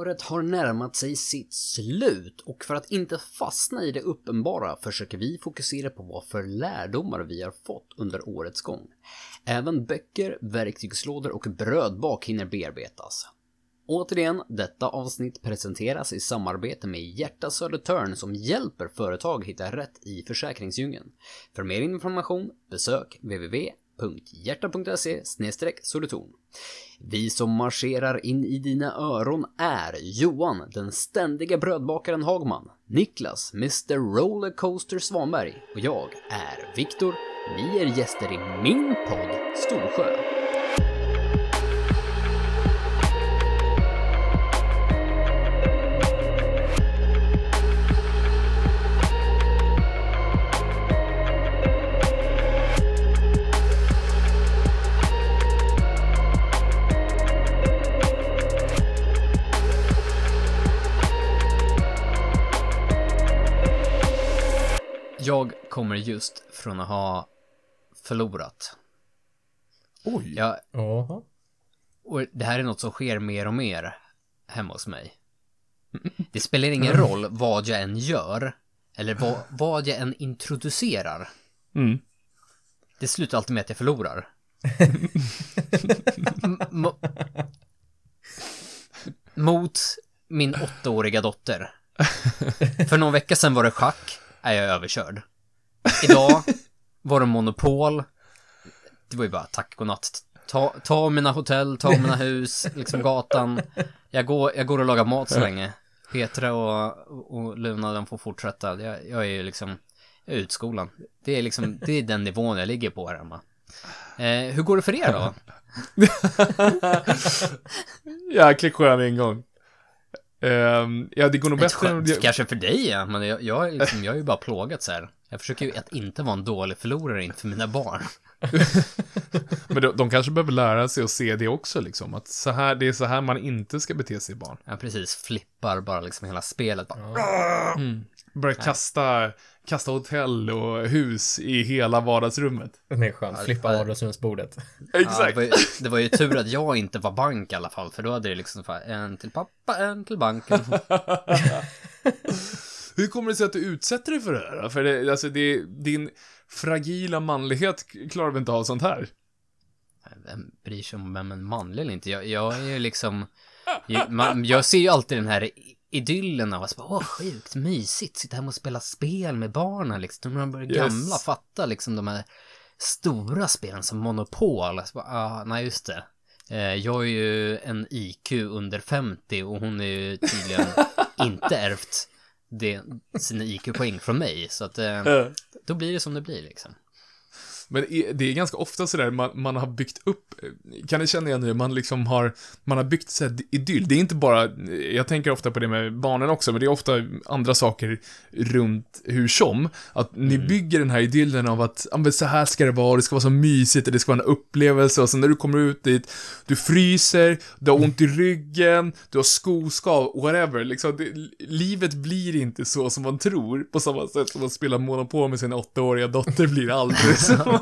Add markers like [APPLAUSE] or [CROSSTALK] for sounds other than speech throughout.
Året har närmat sig sitt slut och för att inte fastna i det uppenbara försöker vi fokusera på vad för lärdomar vi har fått under årets gång. Även böcker, verktygslådor och brödbak hinner bearbetas. Återigen, detta avsnitt presenteras i samarbete med Hjärta Södertörn som hjälper företag hitta rätt i försäkringsdjungeln. För mer information besök www www.hjärta.se soliton. Vi som marscherar in i dina öron är Johan, den ständiga brödbakaren Hagman, Niklas, Mr Rollercoaster Svanberg och jag är Viktor. Ni är gäster i min podd Storsjö. Kommer just från att ha förlorat. Oj. Jaha. och det här är något som sker mer och mer hemma hos mig. Det spelar ingen roll vad jag än gör, eller vad, vad jag än introducerar. Mm. Det slutar alltid med att jag förlorar. M- mo- mot min åttaåriga dotter. [LAUGHS] För någon vecka sedan var det schack, är jag överkörd. Idag var det monopol. Det var ju bara tack och natt. Ta, ta mina hotell, ta mina hus, liksom gatan. Jag går, jag går och lagar mat så länge. Petra och, och Luna, de får fortsätta. Jag, jag är ju liksom, jag är utskolan. Det är liksom, det är den nivån jag ligger på här hemma. Eh, hur går det för er då? [LAUGHS] Jäkligt skön ingång. Um, ja, det går nog bättre än... skämt, kanske för dig ja, men jag, jag, liksom, jag är ju bara plågat så här. Jag försöker ju att inte vara en dålig förlorare inför mina barn. [LAUGHS] Men de, de kanske behöver lära sig att se det också, liksom. Att så här, det är så här man inte ska bete sig barn. Jag precis flippar bara liksom hela spelet. Bara, Börja kasta, kasta hotell och hus i hela vardagsrummet. Det är skönt. Flippa vardagsrumsbordet. [LAUGHS] Ja, det, var ju, det var ju tur att jag inte var bank i alla fall, för då hade det liksom en till pappa, en till banken. [LAUGHS] Hur kommer det sig att du utsätter dig för det här? För det, alltså, det, din fragila manlighet klarar väl inte av sånt här? Vem bryr sig om vem en manlig eller inte? Jag, jag är ju liksom, jag, man, jag ser ju alltid den här idyllen av att bara, åh sjukt mysigt, sitta hemma och spela spel med barnen liksom. När de börjar Yes. gamla fatta liksom de här stora spelen som Monopol. Alltså, bara, ah, nej just det. Eh, jag är ju en IQ under 50 och hon är ju tydligen [LAUGHS] inte ärvt det, sina IQ-poäng från mig. Så att eh, då blir det som det blir liksom. Men det är ganska ofta sådär, man, man har byggt upp, kan ni känna igen det? Man liksom har, man har byggt så här idyll. Det är inte bara, jag tänker ofta på det med barnen också, men det är ofta andra saker runt hur som. Att ni bygger den här idyllen av att, ja men så här ska det vara, det ska vara så mysigt, och det ska vara en upplevelse, och sen när du kommer ut dit, du fryser, du har ont i ryggen, du har skoskav, whatever. Liksom, det, livet blir inte så som man tror, på samma sätt som att spela Monopol med sin åttaåriga dotter blir aldrig så. [LAUGHS]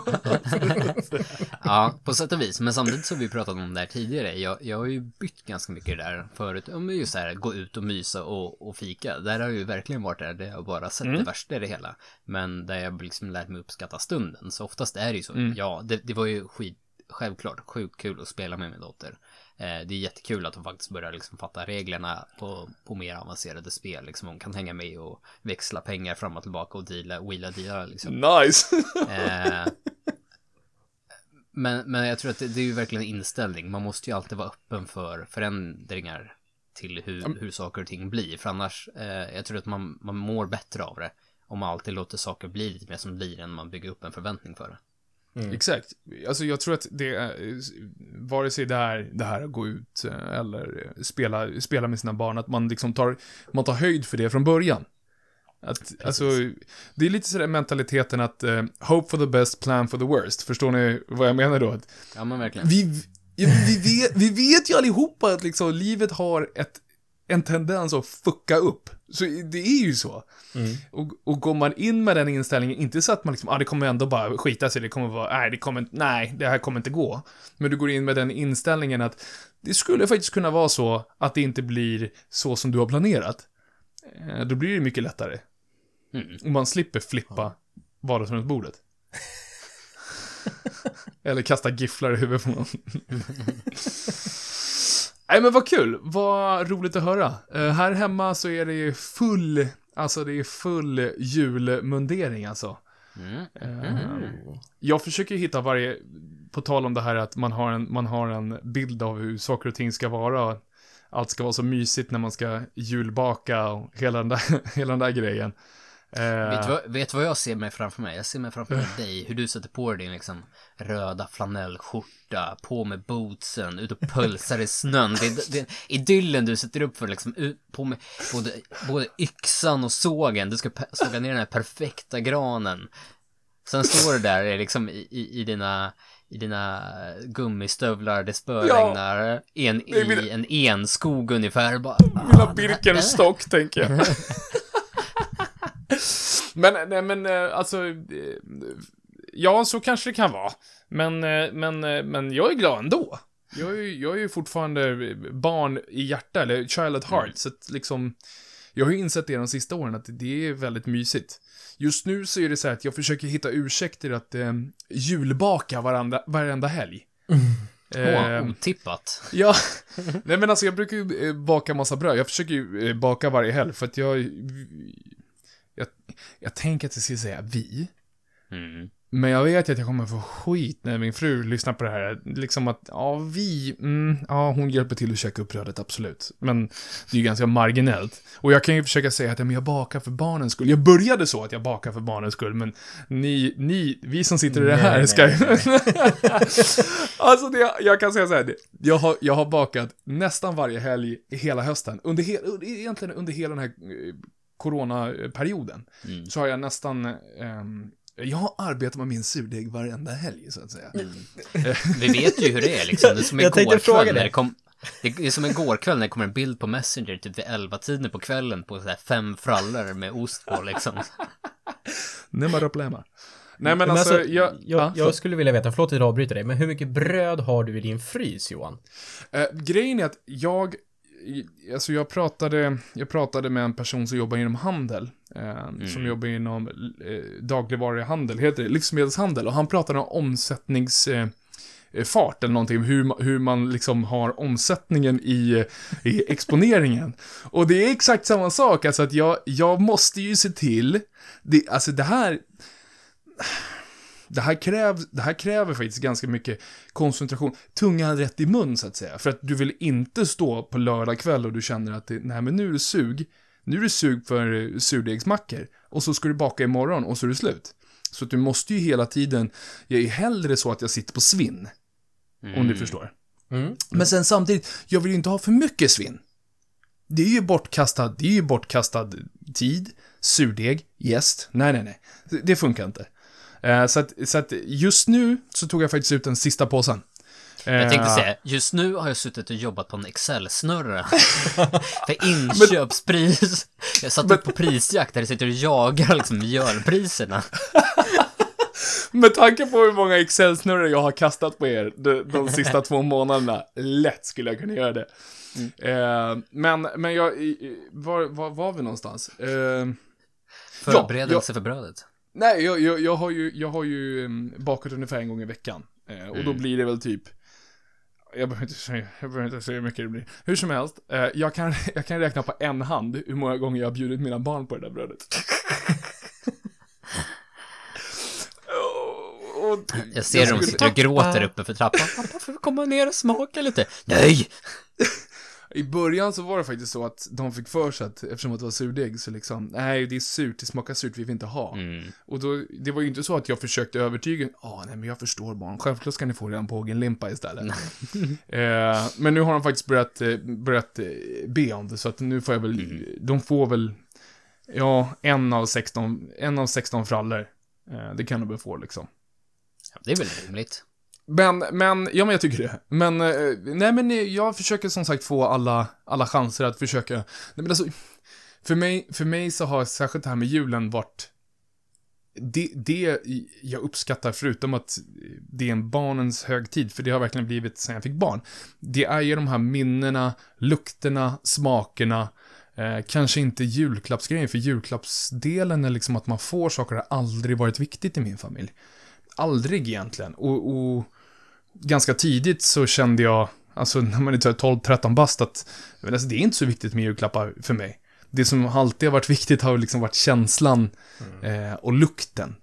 Ja, på sätt och vis. Men samtidigt så har vi pratat om det här tidigare. Jag, jag har ju bytt ganska mycket det där förut. Om just så här, gå ut och mysa och, och fika. Där har ju verkligen varit där, där jag bara sett det värsta i det hela. Men där jag liksom lärt mig uppskatta stunden. Så oftast är det ju så. Ja, det, det var ju skit, självklart sjukt kul att spela med min dotter. Eh, det är jättekul att hon faktiskt börjar liksom fatta reglerna på, på mer avancerade spel. Liksom hon kan hänga med och växla pengar fram och tillbaka och deala, wheela deala liksom. Nice! [LAUGHS] Eh, men, men jag tror att det, det är ju verkligen en inställning. Man måste ju alltid vara öppen för förändringar till hur, hur saker och ting blir. För annars, eh, jag tror att man, man mår bättre av det. Om man alltid låter saker bli lite mer som blir än man bygger upp en förväntning för det. Exakt. Alltså jag tror att det vare sig det är det här att gå ut eh, eller spela, spela med sina barn, att man liksom tar, man tar höjd för det från början. Att, alltså, det är lite sådär mentaliteten att eh, hope for the best, plan for the worst. Förstår ni vad jag menar då? Ja men verkligen. vi, ja, vi, vet, vi vet ju allihopa att liksom livet har ett en tendens att fucka upp. Så det är ju så. Mm. Och, och går man in med den inställningen, inte så att man liksom, ah, det kommer ändå bara skita sig, det kommer vara, nej, det kommer nej, det här kommer inte gå. Men du går in med den inställningen att det skulle faktiskt kunna vara så att det inte blir så som du har planerat. Eh, Då blir det mycket lättare. Mm. Och man slipper flippa vardagsrumsbordet. Eller kasta gifflar i huvudet på någon. [LAUGHS] Nej men vad kul, vad roligt att höra. Eh, här hemma så är det ju full, alltså det är full julmundering alltså. Mm. Eh, Jag försöker hitta varje, på tal om det här att man har, en, man har en bild av hur saker och ting ska vara. Allt ska vara så mysigt när man ska julbaka och hela den där, [LAUGHS] hela den där grejen. Eh, Vet du vad, vet vad jag ser mig framför mig? Jag ser mig framför mig dig, hur du sätter på dig din liksom röda flanellskjorta, på med bootsen, ut och pulsar i snön. Det är, idyllen du sätter upp för liksom, ut, på med både, både yxan och sågen. Du ska såga ner den här perfekta granen. Sen står du där liksom i, i, i dina i dina gummistövlar, det spöregnar, en, mina- i en enskog ungefär. Bara, Lilla ah, Birkenstock, tänker jag. [LAUGHS] men, nej men, eh, alltså, eh, ja, så kanske det kan vara. Men, eh, men, men jag är glad ändå. Jag är, ju- jag är ju fortfarande barn i hjärta, eller child at heart, så att liksom, jag har ju insett det de sista åren, att det är väldigt mysigt. Just nu så är det så här att jag försöker hitta ursäkter att eh, julbaka varandra, varenda helg. Åh, Eh, otippat. Ja, [LAUGHS] nej men alltså jag brukar ju baka massa bröd. Jag försöker ju baka varje helg för att jag... Jag, jag tänker att jag ska säga vi. Mm. Men jag vet att jag kommer få skit när min fru lyssnar på det här. Liksom att, ja, vi, mm, ja, hon hjälper till att käka upp brödet, absolut. Men det är ju ganska marginellt. Och jag kan ju försöka säga att ja, men jag bakar för barnens skull. Jag började så att jag bakar för barnens skull, men ni, ni, vi som sitter i det Nej, här nej, ska ju... [LAUGHS] alltså, det, jag kan säga så här, det- jag har, jag har bakat nästan varje helg i hela hösten. Under, he, egentligen under hela den här eh, coronaperioden Mm. så har jag nästan, ehm, jag har arbetat med min surdeg varenda helg, så att säga. Vi vet ju hur det är liksom. Det är som igår kväll när det. kom... Det är som igår kväll när det kommer en bild på Messenger typ vid 11 tiden på kvällen på så här fem frallor med ost på liksom. Problema. Nej men, Men alltså, alltså, jag, jag, ja, jag skulle vilja veta, förlåt att jag avbryter dig, men hur mycket bröd har du i din frys, Johan? Eh, grejen är att jag, alltså jag pratade, jag pratade med en person som jobbar inom handel, eh, som jobbar inom eh, dagligvaruhandel, heter det, livsmedelshandel, och han pratade om omsättnings... Eh, fart eller någonting, hur, hur man liksom har omsättningen i, i exponeringen. [LAUGHS] Och det är exakt samma sak, alltså att jag, jag måste ju se till, det, alltså det här, det här, kräv, det här kräver faktiskt ganska mycket koncentration. Tungan rätt i mun, så att säga. För att du vill inte stå på lördag kväll och du känner att det, nej men nu är det sug. Nu är det sug för eh, surdegsmackor. Och så ska du baka imorgon och så är det slut. Så att du måste ju hela tiden, jag är hellre så att jag sitter på svinn. Om du förstår. Mm. Men sen samtidigt, jag vill ju inte ha för mycket svinn. Det är ju bortkastad, det är ju bortkastad tid, surdeg, jäst. Nej, nej, nej. Det- Det funkar inte. Eh, så, att, så att just nu så tog jag faktiskt ut den sista påsen. Jag tänkte Eh, säga, just nu har jag suttit och jobbat på en Excel-snurra. [LAUGHS] För inköpspris. Jag satt upp på prisjakt där jag sitter och jagar liksom mjölpriserna. [LAUGHS] Med tanke på hur många Excel-snurror jag har kastat på er de, de sista två månaderna, lätt skulle jag kunna göra det. Eh, men, men jag, var, var var vi någonstans? Eh, Förberedelse för brödet. Nej, jag, jag, jag har ju, jag har ju um, bakat ungefär en gång i veckan. Eh, och då blir det väl typ, jag behöver inte säga, jag behöver inte säga hur mycket det blir. Hur som helst, eh, jag, kan, [LAUGHS] jag kan räkna på en hand hur många gånger jag har bjudit mina barn på det där brödet. [LAUGHS] Och- och- Jag ser dem sitter och gråter uppe för trappan. [LAUGHS] Pappa, får vi komma ner och smaka lite? Nej! I början så var det faktiskt så att de fick för sig att eftersom att det var surdeg så liksom, nej det är surt, det smakar surt, vi vill inte ha. Mm. Och då, det var ju inte så att jag försökte övertyga, ja nej men jag förstår barn, självklart ska ni få redan på limpa istället. [LAUGHS] eh, men nu har de faktiskt börjat, eh, börjat eh, be om det, så att nu får jag väl, de får väl, ja, en av 16, en av 16 frallor. Eh, det kan de väl få liksom. Ja, det är väl rimligt. Men, men, ja men jag tycker det. Men, eh, nej men eh, jag försöker som sagt få alla, alla chanser att försöka. Nej men alltså, för mig, för mig så har särskilt det här med julen varit det, det jag uppskattar, förutom att det är en barnens högtid, för det har verkligen blivit sen jag fick barn, det är ju de här minnena, lukterna, smakerna, eh, kanske inte julklappsgrejen, för julklappsdelen är liksom att man får saker har aldrig varit viktigt i min familj. Aldrig egentligen. Och, och ganska tidigt så kände jag, alltså [LAUGHS] när man är 12-13 bast, att alltså, det är inte så viktigt med julklappar för mig det som alltid har varit [LAUGHS] viktigt har liksom varit känslan eh, och lukten.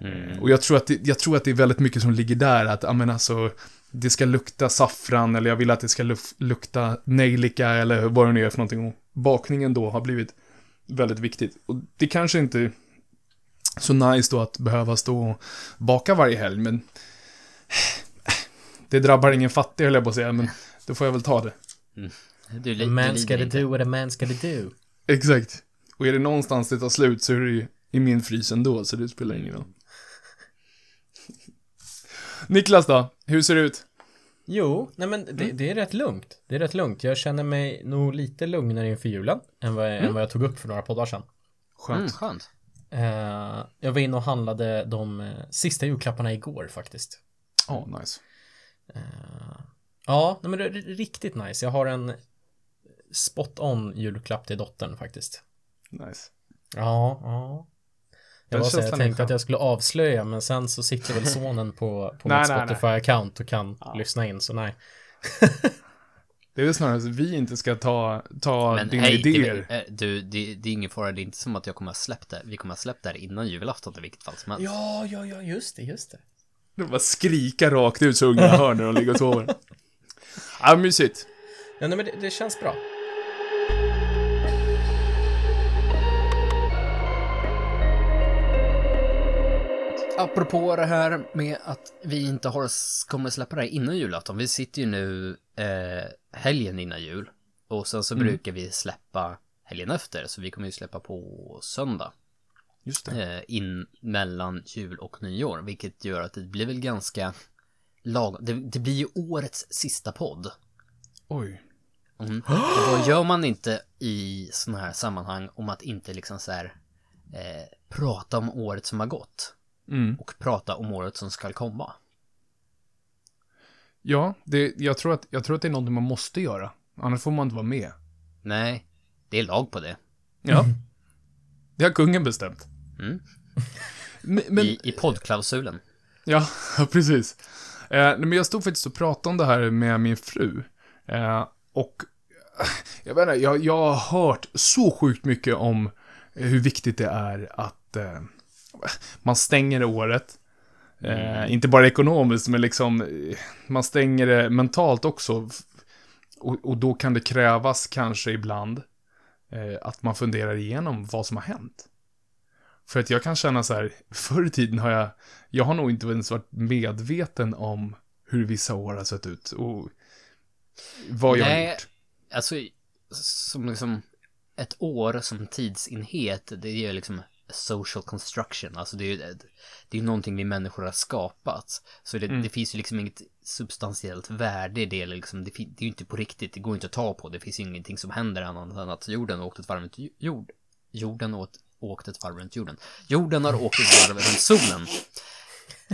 Mm. Och jag tror, att det, jag tror att det är väldigt mycket som ligger där, att, ja men alltså, det ska lukta saffran, eller jag vill att det ska lukta nejlika, eller vad det nu är för någonting. Och bakningen då har blivit väldigt viktigt. Och det kanske inte är så nice då att behöva stå och baka varje helg, men det drabbar ingen fattig höll jag på att säga, men då får jag väl ta det. Mm. Du, a man ska do what a man ska do. Exakt. Och är det någonstans det tar slut så är det ju i min frys ändå, så det spelar ingen roll. [LAUGHS] Niklas då? Hur ser det ut? Jo, nej men det, mm. det, är rätt lugnt. Det är rätt lugnt. Jag känner mig nog lite lugnare inför julen än vad, mm. än vad jag tog upp för några poddar sedan. Skönt. Mm, skönt. Uh, jag var inne och handlade de uh, sista julklapparna igår faktiskt. Ja, oh, nice. Uh, ja, men det är riktigt nice. Jag har en spot on julklapp till dottern faktiskt. Nice. Ja, ja. Jag, var så, jag tänkte att jag skulle avslöja, men sen så sitter väl sonen på, på [LAUGHS] nej, mitt Spotify-account och kan ja. lyssna in, så nej. [LAUGHS] det är väl snarare att vi inte ska ta, ta men dina hej, idéer. Det, du, det, det är ingen fara, det är inte som att jag kommer att släppa det. Vi kommer att släppa det innan julafton i vilket fall som helst. Ja, ja, ja, just det, just det. De bara skrika rakt ut så ungarna hör när de ligger och sover. [LAUGHS] Ja, mysigt. Ja, nej, men det, det känns bra. apropå det här med att vi inte har, kommer släppa det här innan julafton. Vi sitter ju nu eh, helgen innan jul. Och sen så mm. brukar vi släppa helgen efter. Så vi kommer ju släppa på söndag. Eh, in mellan jul och nyår. Vilket gör att det blir väl ganska lagom. Det, det blir ju årets sista podd. Oj. Mm. Och vad gör man inte i sådana här sammanhang om att inte liksom så här eh, prata om året som har gått? mm. och prata om året som ska komma. Ja, det, jag, tror att, jag tror att det är någonting man måste göra. Annars får man inte vara med. Nej, det är lag på det. Ja. Det har kungen bestämt. Mm. [LAUGHS] men, men, I, I poddklausulen. Ja, [LAUGHS] precis. Eh, men jag stod faktiskt och pratade om det här med min fru. Eh, och [LAUGHS] jag vet inte, jag, jag har hört så sjukt mycket om hur viktigt det är att eh, man stänger året. Mm. Eh, inte bara ekonomiskt, men liksom, man stänger det mentalt också. Och, och då kan det krävas kanske ibland eh, att man funderar igenom vad som har hänt. För att jag kan känna så här, förr i tiden har jag, jag har nog inte ens varit medveten om hur vissa år har sett ut och vad jag Nej, har gjort. Alltså, som liksom ett år som tidsenhet, det är ju liksom social construction, alltså det är ju det är någonting vi människor har skapat. Så det, mm. det finns ju liksom inget substantiellt värde i det, liksom, det, det är ju inte på riktigt, det går inte att ta på, det finns ju ingenting som händer annat än att jorden har åkt ett varv runt jord, jorden åt, åkt ett varv runt jorden. Jorden har åkt ett varv runt solen.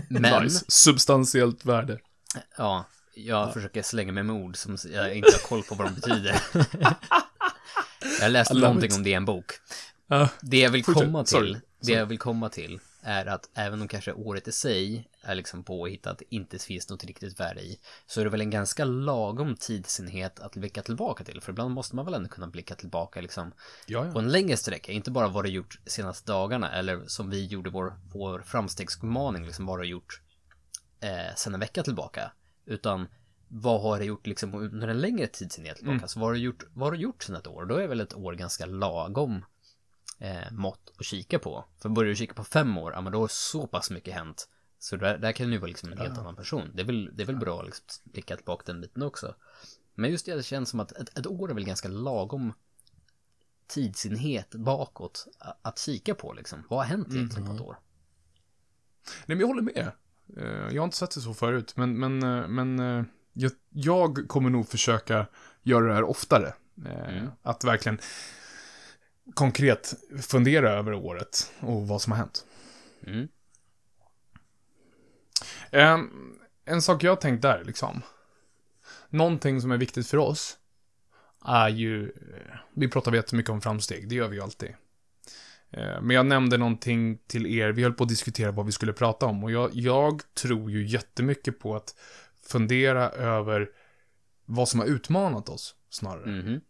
Men... Nice. Substantiellt värde. Ja, jag ja. försöker slänga mig med ord som jag inte har koll på vad de betyder. [LAUGHS] jag läste någonting it. om det i en bok. Uh, det jag vill komma till, Sorry. det jag vill komma till är att även om kanske året i sig är liksom påhittat, inte finns något riktigt värde i, så är det väl en ganska lagom tidsenhet att blicka tillbaka till. För ibland måste man väl ändå kunna blicka tillbaka liksom ja, ja. på en längre sträcka, inte bara vad du gjort senaste dagarna, eller som vi gjorde vår, vår framstegsmaning, liksom vad du gjort eh, sen en vecka tillbaka, utan vad har du gjort liksom under en längre tidsenhet tillbaka? Mm. Så vad har du gjort, vad har du gjort sen ett år? Då är väl ett år ganska lagom eh, mått att kika på. För börjar du kika på fem år, ja men då har så pass mycket hänt. Så där, där kan du vara liksom en helt ja. annan person. Det är väl, det är väl bra att liksom blicka tillbaka den biten också. Men just det, det känns som att ett, ett år är väl ganska lagom tidsenhet bakåt att kika på liksom. Vad har hänt egentligen mm. på ett år? Nej men jag håller med. Eh, jag har inte sett det så förut, men, men, eh, men jag, jag kommer nog försöka göra det här oftare. Mm. Att verkligen konkret fundera över året och vad som har hänt. Mm. Um, en sak jag har tänkt där, liksom. Någonting som är viktigt för oss är ju, vi pratar jättemycket om framsteg, det gör vi ju alltid. Eh, men jag nämnde någonting till er, vi höll på att diskutera vad vi skulle prata om och jag, jag tror ju jättemycket på att fundera över vad som har utmanat oss, snarare. Mm -hmm.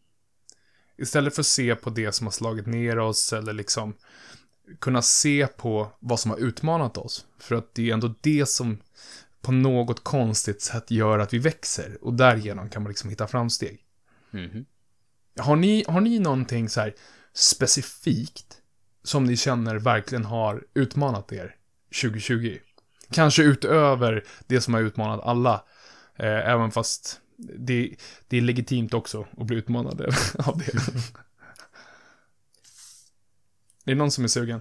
Istället för att se på det som har slagit ner oss eller liksom kunna se på vad som har utmanat oss. För att det är ändå det som på något konstigt sätt gör att vi växer och därigenom kan man liksom hitta framsteg. Mm -hmm. Har ni, har ni någonting så här specifikt som ni känner verkligen har utmanat er 2020? Kanske utöver det som har utmanat alla, eh, även fast det, det är legitimt också att bli utmanad av det. [LAUGHS] är det någon som är sugen?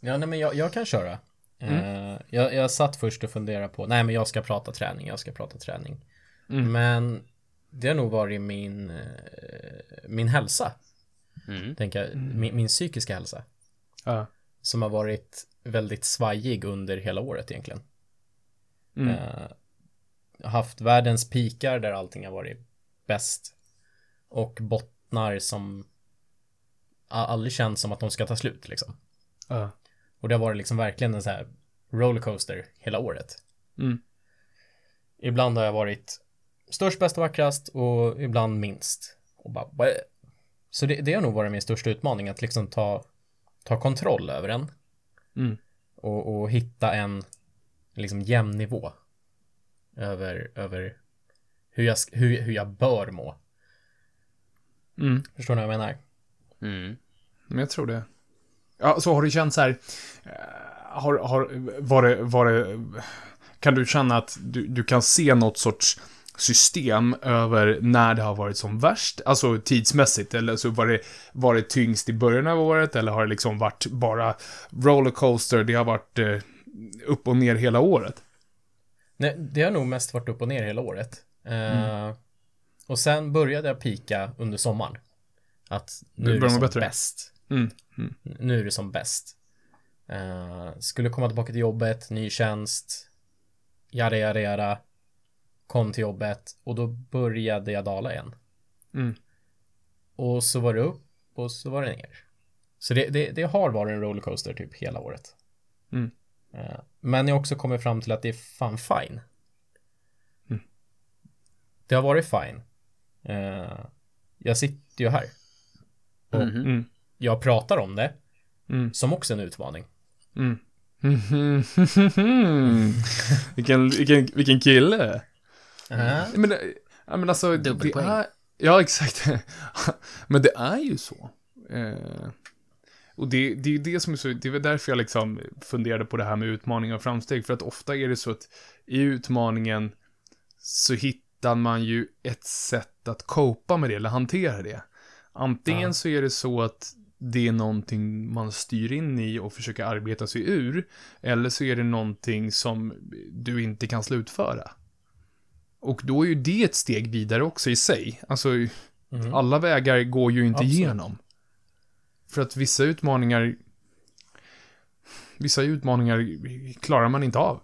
Ja, nej men jag, jag kan köra. Mm. Uh, jag, jag satt först och funderade på, nej men jag ska prata träning, jag ska prata träning. Mm. Men det har nog varit min, uh, min hälsa. Mm. Tänker, mm. min, min, psykiska hälsa. Uh. Som har varit väldigt svajig under hela året egentligen. Mm. Haft världens pikar där allting har varit bäst. Och bottnar som aldrig känns som att de ska ta slut liksom. Uh. Och det har varit liksom verkligen en så här rollercoaster hela året. Mm. Ibland har jag varit störst, bäst och vackrast och ibland minst. Och bara, Bäh. så det, det har nog varit min största utmaning att liksom ta, ta kontroll över den. Mm. Och, och hitta en liksom jämn nivå över, över hur, jag, hur, hur jag bör må. Mm. Förstår ni vad jag menar? Mm. Men jag tror det. Ja, så har du känt så här, eh, har, har, var det, var det, kan du känna att du, du kan se något sorts system över när det har varit som värst, alltså tidsmässigt, eller så var det, var det tyngst i början av året, eller har det liksom varit bara rollercoaster, det har varit eh, upp och ner hela året? Nej, det har nog mest varit upp och ner hela året. Mm. Uh, och sen började jag pika under sommaren. Att nu är det som bättre. bäst. Mm. Mm. Nu är det som bäst. Uh, skulle komma tillbaka till jobbet, ny tjänst. Jada, jada, jada. Kom till jobbet och då började jag dala igen. Mm. Och så var det upp och så var det ner. Så det, det, det har varit en rollercoaster typ hela året. Uh, men jag också kommit fram till att det är fan fine. Mm. Det har varit fine. Uh, jag sitter ju här. Och mm. jag pratar om det. Mm. Som också en utmaning. Mm. [LAUGHS] vilken, vilken, vilken kille. Uh-huh. Men, men alltså, är, ja exakt. [LAUGHS] men det är ju så. Eh, och det, det är det som är så, det är därför jag liksom funderade på det här med utmaning och framsteg, för att ofta är det så att i utmaningen så hittar man ju ett sätt att copa med det, eller hantera det. Antingen ja. så är det så att det är någonting man styr in i och försöker arbeta sig ur, eller så är det någonting som du inte kan slutföra. Och då är ju det ett steg vidare också i sig. Alltså, mm. alla vägar går ju inte Absolut. igenom. För att vissa utmaningar Vissa utmaningar klarar man inte av.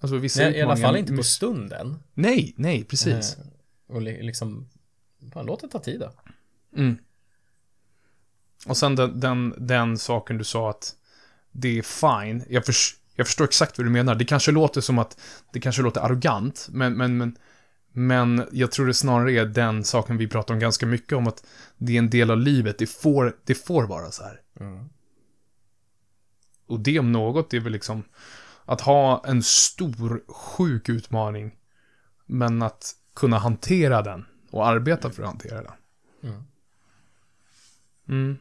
Alltså vissa nej, utmaningar... I alla fall inte på stunden. Nej, nej, precis. Eh, och liksom, bara låt det ta tid då. Mm. Och sen den, den, den, saken du sa att det är fine. Jag, för, jag förstår exakt vad du menar. Det kanske låter som att det kanske låter arrogant, men, men, men men jag tror det snarare är den saken vi pratar om ganska mycket om att det är en del av livet, det får, det får vara så här. Mm. Och det om något är väl liksom att ha en stor, sjuk utmaning, men att kunna hantera den och arbeta för att hantera den. Mm. Mm.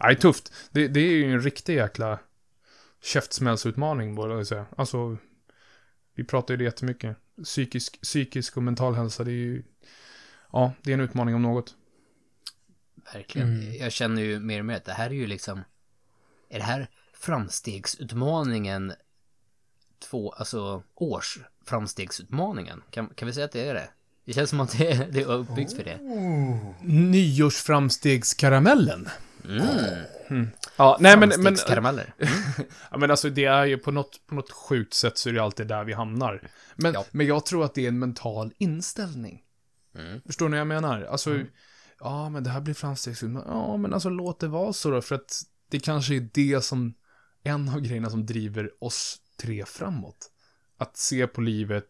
Nej, tufft. Det, det är ju en riktig jäkla käftsmällsutmaning, borde jag säga. Alltså, vi pratar ju det jättemycket psykisk, psykisk och mental hälsa, det är ju, ja, det är en utmaning om något. Verkligen. Mm. Jag känner ju mer och mer att det här är ju liksom, är det här framstegsutmaningen två, alltså års framstegsutmaningen. Kan, kan vi säga att det är det? Det känns som att det är, det är uppbyggt för det. Nyårsframstegskaramellen. Mm. Ja, nej men, men, [LAUGHS] ja, men alltså det är ju på något, på något sjukt sätt så är det alltid där vi hamnar. Men, Ja. men jag tror att det är en mental inställning. Mm. Förstår ni vad jag menar? Alltså, ja men det här blir framstegsutmaning. Ja, men alltså låt det vara så då, för att det kanske är det som, en av grejerna som driver oss tre framåt. Att se på livet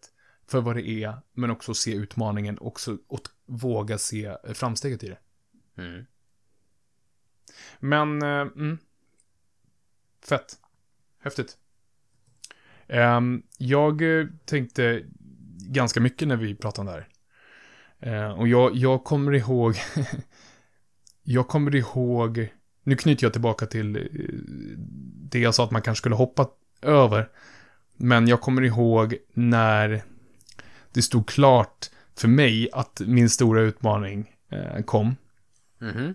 för vad det är, men också se utmaningen också och våga se framsteget i det. Mm. Men, eh, mm. Fett. Häftigt. Ehm, jag eh, tänkte ganska mycket när vi pratade om det här. Eh, och jag, jag kommer ihåg, [LAUGHS] jag kommer ihåg, nu knyter jag tillbaka till eh, det jag sa att man kanske skulle hoppa över. Men jag kommer ihåg när det stod klart för mig att min stora utmaning eh, kom. Mhm.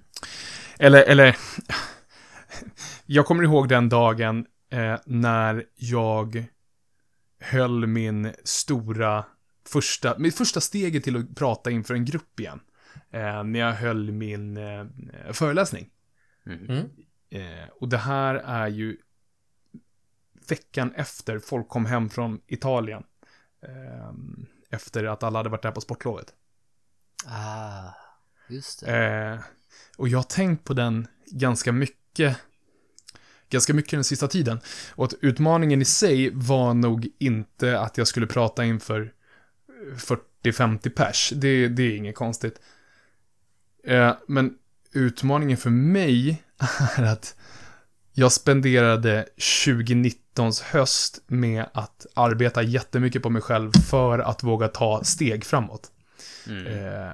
Eller, eller... Jag kommer ihåg den dagen eh, när jag höll min stora första, mitt första steget till att prata inför en grupp igen. Eh, när jag höll min eh, föreläsning. Mhm. Mm. Eh, och det här är ju veckan efter folk kom hem från Italien. Eh, efter att alla hade varit där på sportlovet. Ah, just det. Och jag har tänkt på den ganska mycket, ganska mycket den sista tiden. Och att utmaningen i sig var nog inte att jag skulle prata inför 40-50 pers. Det, det är inget konstigt. Eh, men utmaningen för mig [LAUGHS] är att jag spenderade 2019s höst med att arbeta jättemycket på mig själv för att våga ta steg framåt. Mm. Eh,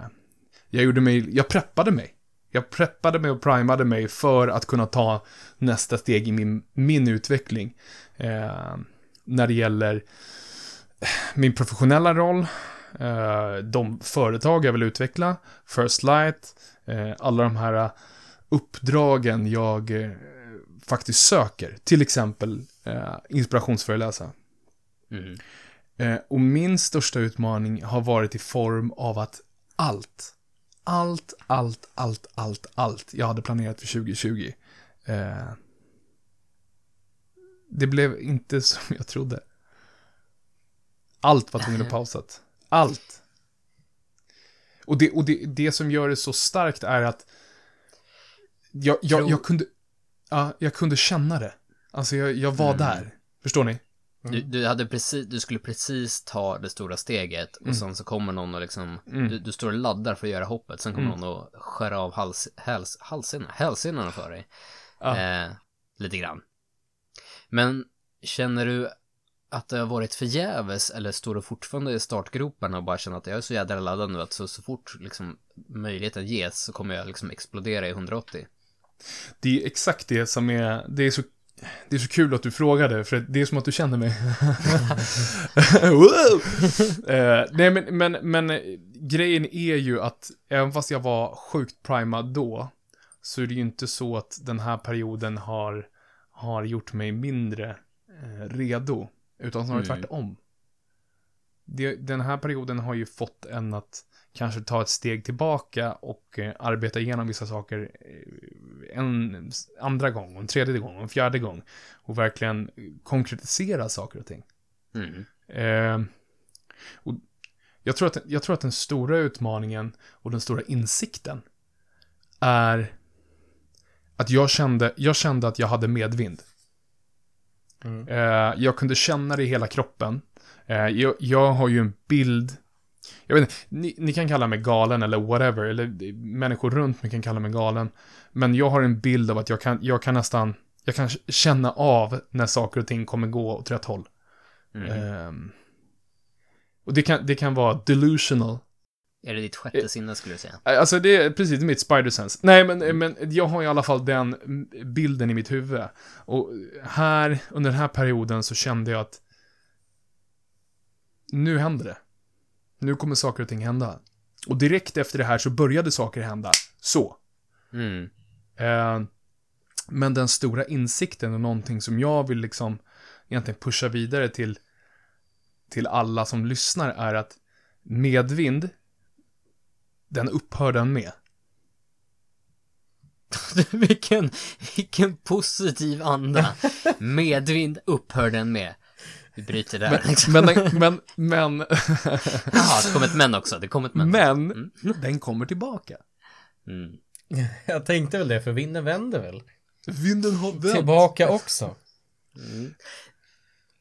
jag gjorde mig, jag preppade mig. Jag preppade mig och primade mig för att kunna ta nästa steg i min, min utveckling. Eh, när det gäller min professionella roll, eh, de företag jag vill utveckla, First Light, eh, alla de här uppdragen jag eh, faktiskt söker. Till exempel eh, inspirationsföreläsa. Mm. Eh, och min största utmaning har varit i form av att allt, allt, allt, allt, allt, allt jag hade planerat för 2020. Eh, det blev inte [LAUGHS] som jag trodde. Allt var tvungen att [LAUGHS] pausat. Allt. Och, det, och det, det som gör det så starkt är att jag, jag, jag kunde, ja, jag kunde känna det. Alltså jag, jag var Mm. där. Förstår ni? Du, du, hade precis, du skulle precis ta det stora steget och sen så kommer någon och liksom, Mm. du, du står och laddar för att göra hoppet, sen kommer Mm. någon och skär av hals, halsen, hälsenorna för dig. Ja. Eh, lite grann. Men känner du att det har varit förgäves eller står du fortfarande i startgroparna och bara känner att jag är så jädra laddad nu att så, så fort liksom möjligheten ges så kommer jag liksom explodera i 180? Det är exakt det som är, det är så, det är så kul att du frågade, för det är som att du känner mig. [LAUGHS] Eh, nej, men, men, men grejen är ju att även fast jag var sjukt primad då, så är det ju inte så att den här perioden har, har gjort mig mindre eh, redo, utan snarare Mm. tvärtom. Det, den här perioden har ju fått en att kanske ta ett steg tillbaka och eh, arbeta igenom vissa saker eh, en andra gång, och en tredje gång, och en fjärde gång. Och verkligen konkretisera saker och ting. Mm. Eh, och jag, tror att, jag tror att den stora utmaningen och den stora insikten är att jag kände, jag kände att jag hade medvind. Mm. Eh, jag kunde känna det i hela kroppen. Eh, jag, jag har ju en bild. Jag vet inte, ni, ni kan kalla mig galen eller whatever, eller människor runt mig kan kalla mig galen. Men jag har en bild av att jag kan, jag kan nästan, jag kan känna av när saker och ting kommer gå åt rätt håll. Mm. Ehm, och det kan, det kan vara delusional. Är det ditt sjätte sinne skulle du säga? Alltså det är precis mitt spider-sense. Nej, men, men jag har i alla fall den bilden i mitt huvud. Och här, under den här perioden så kände jag att nu händer det. Nu kommer saker och ting hända. Och direkt efter det här så började saker hända. Så. Mm. Eh, men den stora insikten och någonting som jag vill liksom egentligen pusha vidare till, till alla som lyssnar är att medvind, den upphör den med. [LAUGHS] vilken, vilken positiv anda. [LAUGHS] Medvind upphör den med. Vi bryter där. Men, liksom. men, men, men, [LAUGHS] Jaha, det kom ett men också. Det kom ett men. men den kommer tillbaka. Mm. [LAUGHS] Jag tänkte väl det, för vinden vänder väl? Vinden har vänt. Tillbaka också.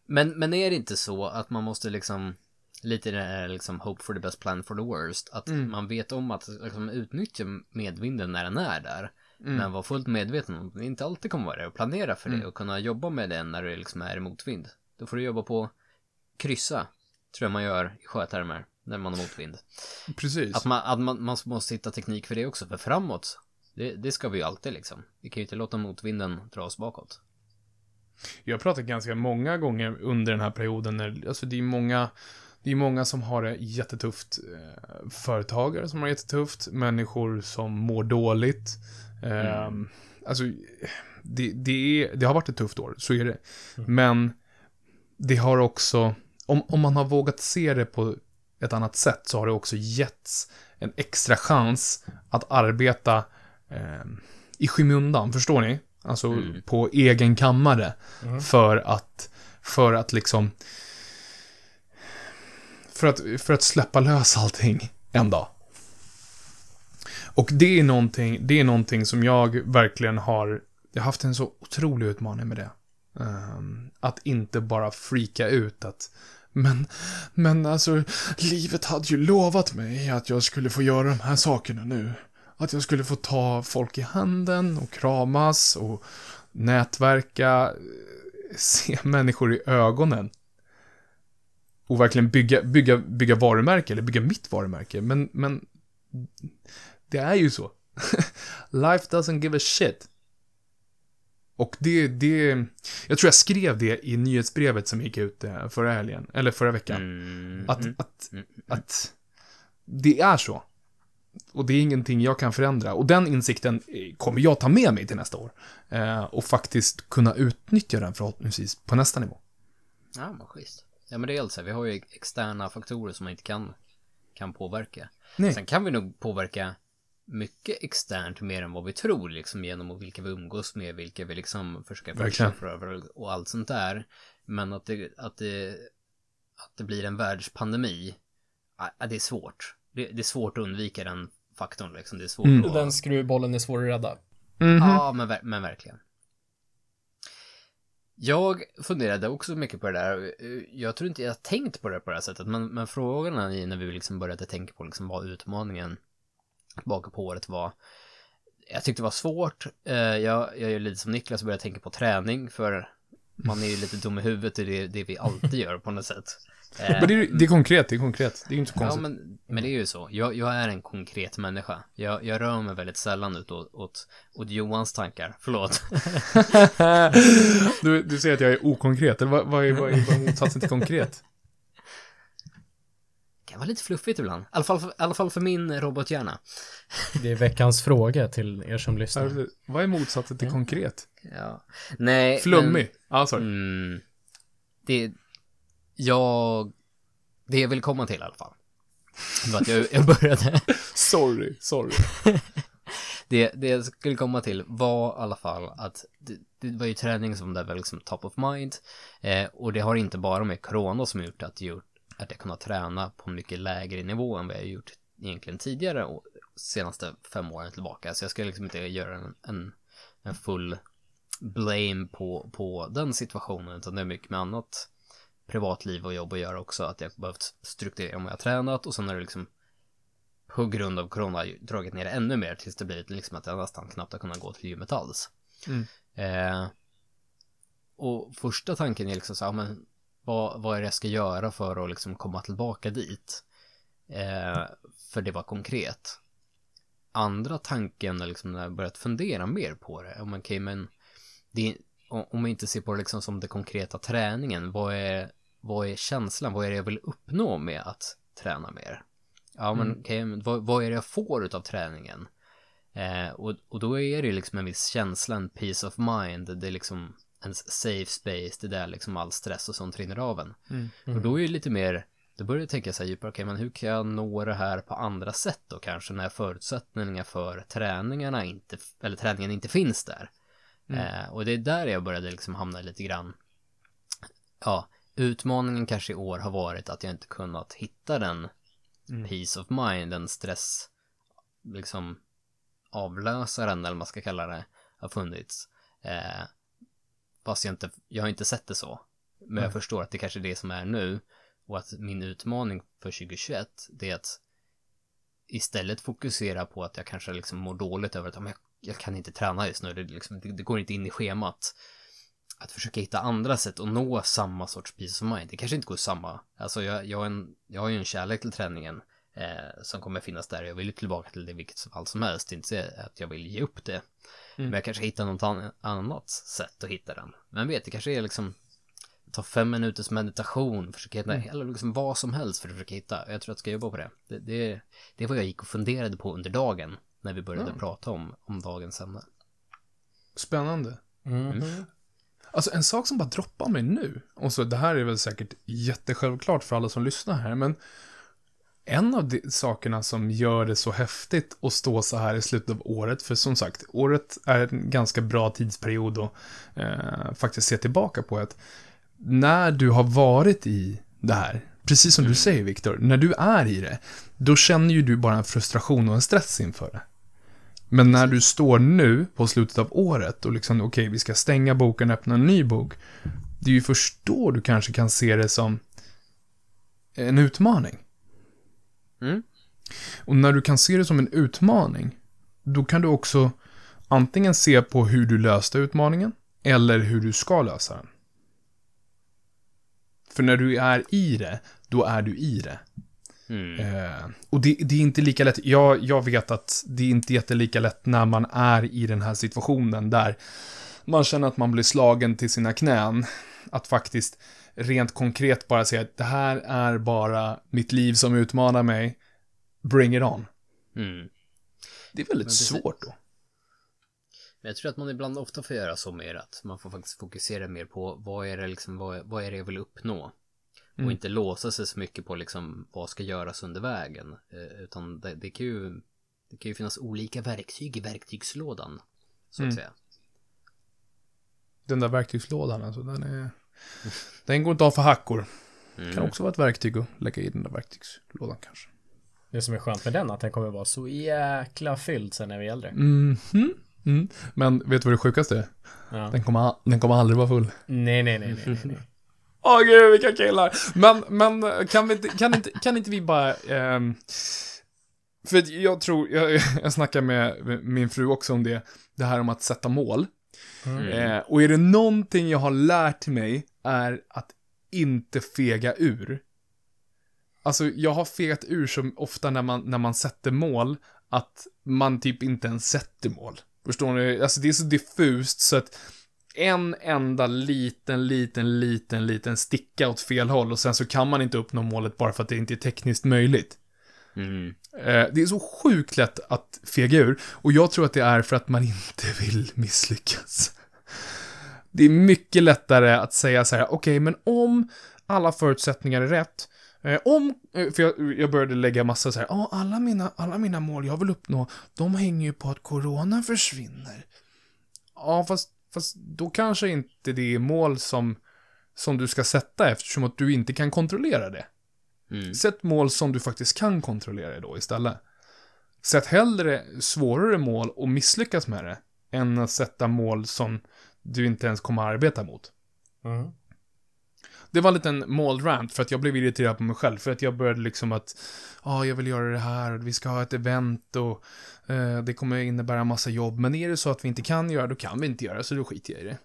Men, men är det inte så att man måste liksom lite det här liksom hope for the best plan for the worst att man vet om att liksom utnyttja medvinden när den är där men vara fullt medveten om att det inte alltid kommer vara det och planera för det och kunna jobba med det när det liksom är motvind då får du jobba på kryssa tror jag man gör i sjötermer när man har motvind Precis. att man, att man, man måste hitta teknik för det också för framåt det, det ska vi ju alltid liksom vi kan ju inte låta motvinden dra oss bakåt Jag har pratat ganska många gånger under den här perioden när, alltså det är många, det är många som har det jättetufft. Eh, företagare som har det jättetufft, människor som mår dåligt. Eh, Alltså, det, det, är, det har varit ett tufft år, så är det. Men det har också, om, om man har vågat se det på ett annat sätt så har det också getts en extra chans att arbeta eh, i skymundan, förstår ni? Alltså på egen kammare. För att, för att liksom, för att, för att släppa lös allting en dag. Och det är någonting, det är någonting som jag verkligen har, jag har haft en så otrolig utmaning med det. Um, att inte bara freaka ut att men, men alltså, livet hade ju lovat mig att jag skulle få göra de här sakerna nu. Att jag skulle få ta folk i handen och kramas och nätverka, eh, [LAUGHS] se människor i ögonen. Och verkligen bygga, bygga, bygga varumärke, eller bygga mitt varumärke. Men, men det är ju så. [LAUGHS] Life doesn't give a shit. Och det, det, jag tror jag skrev det i nyhetsbrevet som gick ut eh, förra helgen, eller förra veckan. mm. Att, att, att det är så. Och det är ingenting jag kan förändra. Och den insikten eh, kommer jag ta med mig till nästa år. Eh, och faktiskt kunna utnyttja den förhoppningsvis på nästa nivå. Ja, men schysst. Ja, men det är alltså, vi har ju externa faktorer som man inte kan, kan påverka. Nej. Sen kan vi nog påverka mycket externt mer än vad vi tror, liksom genom vilka vi umgås med, vilka vi liksom försöker Verkligen. pusha för och allt sånt där. Men att det, att det, att det blir en världspandemi, ja, det är svårt. Det, det är svårt att undvika den faktorn liksom. Det är svårt Mm. att... Den skruvbollen är svår att rädda. Ja, men, men verkligen. Jag funderade också mycket på det där. Jag tror inte jag har tänkt på det på det här sättet, men, men frågan är när vi liksom började tänka på liksom vad utmaningen tillbaka på året var. Jag tyckte det var svårt. Eh, Jag, jag är lite som Niklas och började tänka på träning, för man är ju lite dum i huvudet och det det vi alltid gör på något sätt. [LAUGHS] Men det är, det är konkret, det är konkret. Det är ju inte så Ja, konstigt. men, men det är ju så. Jag, jag är en konkret människa. Jag, jag rör mig väldigt sällan ut åt, åt, åt Johans tankar. Förlåt. [LAUGHS] du, du säger att jag är okonkret, eller vad, vad är vad är motsatsen till konkret? Det kan vara lite fluffigt ibland. I alla fall för, alla fall för min robothjärna. Det är veckans fråga till er som lyssnar. Vad är motsatsen till konkret? Ja. Nej. Flummig? Ja, sorry. Men, mm, det... Jag... Det jag vill komma till i alla fall. Det var att jag, jag började... [LAUGHS] Sorry, sorry. [LAUGHS] det, det jag skulle komma till var i alla fall att det, det var ju träning som det var liksom top of mind. Eh, och det har inte bara med corona som gjort att, gjort att jag kunnat träna på en mycket lägre nivå än vad jag gjort egentligen tidigare och senaste fem åren tillbaka. Så jag ska liksom inte göra en, en, en full blame på, på den situationen utan det är mycket med annat privatliv och jobb att göra också. Att jag behövt strukturera om jag tränat och sen är det liksom på grund av corona dragit ner det ännu mer tills det blivit liksom att jag nästan knappt har kunnat gå till gymmet alls. Mm. Eh, och första tanken är liksom så här, men vad, vad är det jag ska göra för att liksom komma tillbaka dit? Eh, för det var konkret. Andra tanken liksom när jag börjat fundera mer på det, om okej men det, om man inte ser på det liksom som det konkreta träningen, vad är, vad är känslan, vad är det jag vill uppnå med att träna mer? Ja men okej, men vad, vad är det jag får utav träningen? Eh, och, och då är det liksom en viss känsla, en peace of mind. Det är liksom en safe space, det är där liksom all stress och sånt rinner av en. Mm. Och då är det lite mer, då börjar jag tänka så här djupare, okej men hur kan jag nå det här på andra sätt då kanske när förutsättningarna för träningarna inte, eller träningen inte finns där. Eh, och det är där jag började liksom hamna lite grann, ja, utmaningen kanske i år har varit att jag inte kunnat hitta den peace of mind, den stress, liksom avlösaren eller vad man ska kalla det, har funnits. Eh, fast jag inte, jag har inte sett det så. Men jag förstår att det kanske är det som är nu. Och att min utmaning för 2021, det är att istället fokusera på att jag kanske liksom mår dåligt över att "Ja, men jag, jag kan inte träna just nu, det, liksom, det, det går inte in i schemat. Att försöka hitta andra sätt att nå samma sorts peace of mind. Det kanske inte går samma. Alltså jag, jag, har, en, jag har ju en kärlek till träningen eh, som kommer finnas där. Jag vill ju tillbaka till det vilket fall som helst. Det är inte så att jag vill ge upp det. Men jag kanske hittar något an- annat sätt att hitta den. Vem vet, det kanske är liksom ta fem minuters meditation, försöka hitta, eller liksom vad som helst för att försöka hitta. Jag tror att jag ska jobba på det. Det, det, det vad jag gick och funderade på under dagen när vi började prata om, om dagens ämne. Spännande. Mhm. Alltså en sak som bara droppar mig nu, och så det här är väl säkert jättesjälvklart för alla som lyssnar här, men en av de sakerna som gör det så häftigt att stå så här i slutet av året, för som sagt, året är en ganska bra tidsperiod att eh, faktiskt se tillbaka på, att när du har varit i det här, precis som du säger Viktor, när du är i det, då känner ju du bara en frustration och en stress inför det. Men när du står nu på slutet av året och liksom, okej, vi ska stänga boken och öppna en ny bok. Det är ju först då du kanske kan se det som en utmaning. Mm. Och när du kan se det som en utmaning, då kan du också antingen se på hur du löste utmaningen, eller hur du ska lösa den. För när du är i det, då är du i det. Mm. Eh, och det, det är inte lika lätt. Jag, jag vet att det är inte jättelika lätt när man är i den här situationen där man känner att man blir slagen till sina knän. Att faktiskt rent konkret bara säga att det här är bara mitt liv som utmanar mig. Bring it on. Mm. Det är väldigt precis. svårt då. Men jag tror att man ibland ofta får göra så mer att man får faktiskt fokusera mer på vad är det liksom, vad, vad är det jag vill uppnå? Mm. Och inte låsa sig så mycket på liksom vad ska göras under vägen. Eh, utan det, det kan ju, det kan ju finnas olika verktyg i verktygslådan. Så att Mm. säga. Den där verktygslådan, alltså, den är... Den går inte av för hackor. Mm. Kan också vara ett verktyg att lägga i den där verktygslådan kanske. Det som är skönt med den är att den kommer vara så jäkla fylld sen när vi är äldre. Mhm. Mm. Men vet du vad det sjukaste är? Ja. Den kommer, den kommer aldrig vara full. Nej, nej, nej, nej, nej. [LAUGHS] Åh gud, vilka killar! Men, men kan, vi inte, kan, inte, kan inte vi bara... ehm, för jag tror, jag, [LAUGHS] jag snackar med min fru också om det, det här om att sätta mål. Mm. Eh, och är det någonting jag har lärt mig är att inte fega ur. Alltså, jag har fegat ur så ofta när man, när man sätter mål, att man typ inte ens sätter mål. Förstår ni? Alltså, det är så diffust så att en enda liten, liten, liten, liten sticka åt fel håll och sen så kan man inte uppnå målet bara för att det inte är tekniskt möjligt. Mm. Eh, Det är så sjukt lätt att fega ur. Och jag tror att det är för att man inte vill misslyckas. Det är mycket lättare att säga så här, okej, men om alla förutsättningar är rätt, eh, om, eh, för jag, jag började lägga massa så här, ja, alla mina, alla mina mål jag vill uppnå, de hänger ju på att corona försvinner. Ja, fast, fast då kanske inte det är mål som, som du ska sätta eftersom att du inte kan kontrollera det. Mm. Sätt mål som du faktiskt kan kontrollera då istället. Sätt hellre svårare mål och misslyckas med det, än att sätta mål som du inte ens kommer att arbeta mot. Mm. Det var en liten målrant för att jag blev irriterad på mig själv, för att jag började liksom att, ja, jag vill göra det här, vi ska ha ett event och eh, det kommer innebära massa jobb, men är det så att vi inte kan göra, då kan vi inte göra, så då skiter jag i det.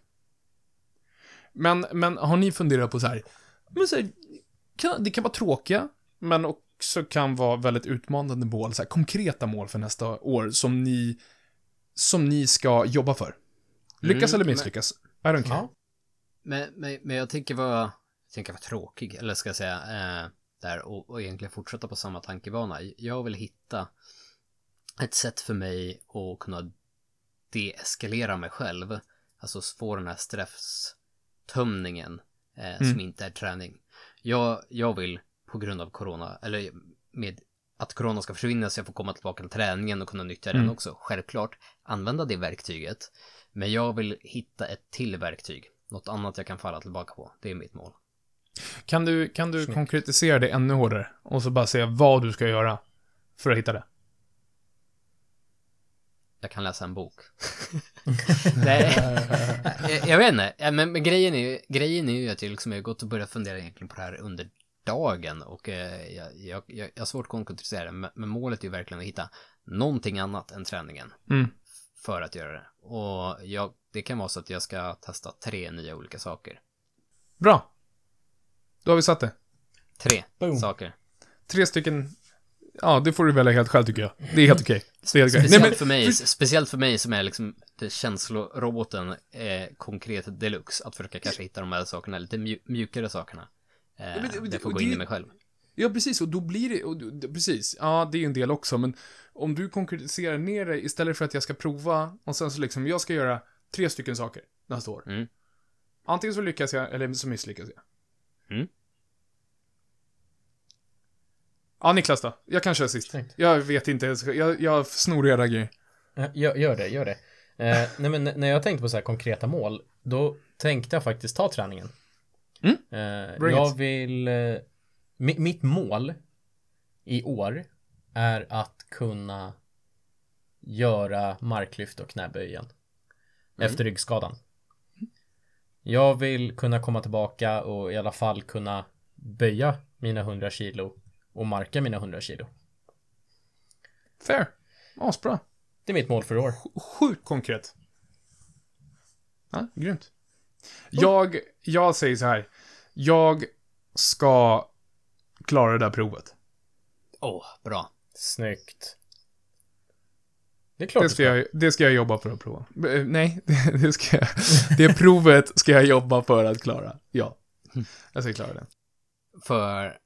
Men, men har ni funderat på så här, men så här, kan, det kan vara tråkiga, men också kan vara väldigt utmanande mål, så här, konkreta mål för nästa år som ni, som ni ska jobba för. Lyckas Mm, eller men- misslyckas, I don't care. Ja. Men, men, men jag tänker vara, tänker vara tråkig, eller ska jag säga, eh, där och, och egentligen fortsätta på samma tankebana. Jag vill hitta ett sätt för mig att kunna deeskalera mig själv. Alltså få den här stresstömningen eh, som inte är träning. Jag, jag vill på grund av corona, eller med att corona ska försvinna så jag får komma tillbaka till träningen och kunna nyttja den också. Självklart använda det verktyget. Men jag vill hitta ett till verktyg. Något annat jag kan falla tillbaka på. Det är mitt mål. Kan du, kan du konkretisera det ännu hårdare? Och så bara säga vad du ska göra för att hitta det. Jag kan läsa en bok. [LAUGHS] Nej, jag, jag vet inte. Men, men grejen, är ju, grejen är ju att jag liksom har gått och börjat fundera egentligen på det här under dagen och eh, jag, jag, jag, jag har svårt att konkretisera det, men, men målet är ju verkligen att hitta någonting annat än träningen Mm. För att göra det. Och jag, det kan vara så att jag ska testa tre nya olika saker. Bra. Då har vi satt det. Tre Boom. saker. Tre stycken... Ja, det får du välja helt själv tycker jag. Det är helt okej. Är helt. Speciellt, Nej, men, för mig, speciellt för mig som är liksom känsloroboten eh, konkret deluxe. Att försöka kanske hitta de här sakerna, lite mju mjukare sakerna. Eh, men det- jag får gå in det- i mig själv. Ja, precis. Och då blir det... Och, precis. Ja, det är ju en del också, men om du konkretiserar ner det istället för att jag ska prova och sen så liksom, jag ska göra tre stycken saker nästa år. Mm. Antingen så lyckas jag, eller så misslyckas jag. Mm. Ja, Niklas då? Jag kan köra sist. Snyggt. Jag vet inte, jag, jag snor era grejer. Ja, Gör, gör det, gör det. Eh, [LAUGHS] nej men när jag tänkte på så här konkreta mål, då tänkte jag faktiskt ta träningen. Mm. Eh, jag it. vill... Mi, mitt mål i år är att kunna göra marklyft och knäböj igen. Efter ryggskadan. Jag vill kunna komma tillbaka och i alla fall kunna böja mina 100 kilo och marka mina 100 kilo. Fair. Asbra. Det är mitt mål för i år. Sjukt konkret. Ja, grymt. Jag, jag säger så här. Jag ska klara det där provet. Åh, bra. Snyggt. Det är klart Det ska, jag, det ska jag jobba för att prova. Eh, Nej, [LAUGHS] det, ska jag. Det provet ska jag jobba för att klara. Ja. Jag ska klara det. För,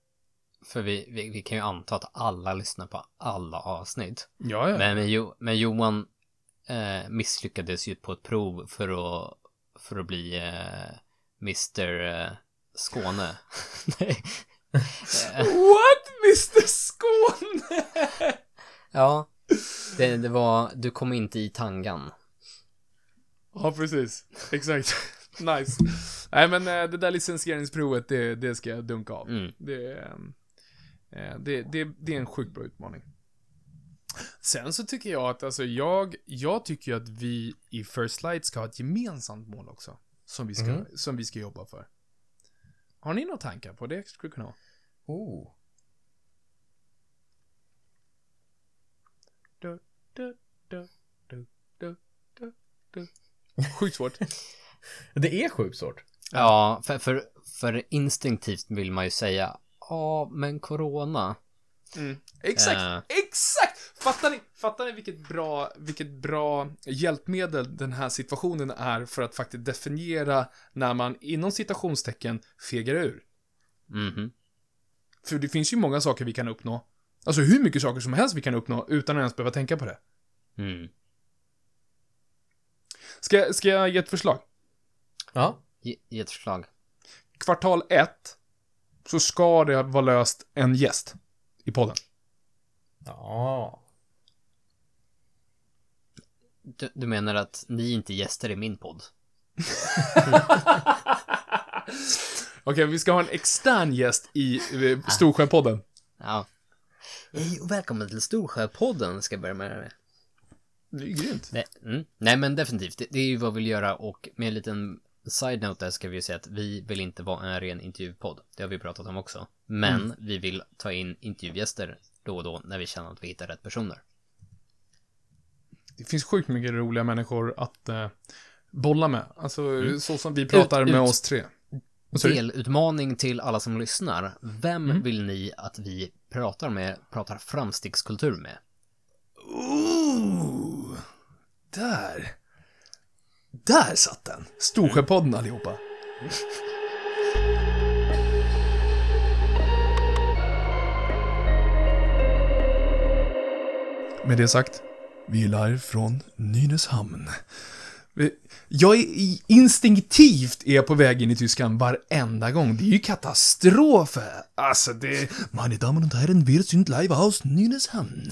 för vi, vi, vi kan ju anta att alla lyssnar på alla avsnitt. Ja, ja. Men, men, jo, men Johan eh, misslyckades ju på ett prov för att, för att bli eh, Mr eh, Skåne. [LAUGHS] Nej. What, Mr Skåne? ja, det, det var, du kom inte i tangan. Ja, precis. Exakt. [LAUGHS] Nice. Nej, men eh, det där licensieringsprovet, det, det ska jag dunka av. Mm. Det, ehm, eh, det, det, det är en sjukt bra utmaning. Sen så tycker jag att, alltså jag, jag tycker ju att vi i First Light ska ha ett gemensamt mål också. Som vi ska, Mhm. som vi ska jobba för. Har ni några tankar på det? Skulle kunna ha. Oh. Du, du, du, du, du, du, du. Sjukt svårt. [LAUGHS] Det är sjukt svårt. Ja, för, för, för instinktivt vill man ju säga, ja, men corona. Exakt, Eh. exakt! Fattar ni, fattar ni vilket bra, vilket bra hjälpmedel den här situationen är för att faktiskt definiera när man inom citationstecken fegar ur? Mhm. För det finns ju många saker vi kan uppnå. Alltså hur mycket saker som helst vi kan uppnå utan att ens behöva tänka på det. Mm. Ska, jag- ska jag ge ett förslag? Ja. Ge, ge ett förslag. Kvartal ett så ska det vara löst en gäst i podden. Ja. Du, du menar att ni inte är gäster i min podd? [LAUGHS] Okej, vi ska ha en extern gäst i Storsjöpodden. Ja. Hej och välkommen till Storsjöpodden, ska jag börja med det. Det är ju grymt. Nej, mm. Nej men definitivt, det, det är ju vad vi vill göra och med en liten side-note där ska vi ju säga att vi vill inte vara en ren intervjupodd. Det har vi pratat om också. Men vi vill ta in intervjugäster då och då när vi känner att vi hittar rätt personer. Det finns sjukt mycket roliga människor att eh, bolla med. Alltså, Mm. så som vi pratar Ut- med ut. oss tre. Delutmaning till alla som lyssnar. Vem vill ni att vi pratar med, pratar framstegskultur med? Ooh, där. Där satt den. Storsjöpodden allihopa. med det sagt, vi är live från Nynäshamn. Jag är instinktivt är på väg in i Tyskland varenda gång. Det är ju katastrof. Alltså det... Meine Damen und Herren, wir sind live aus Nynäshamn.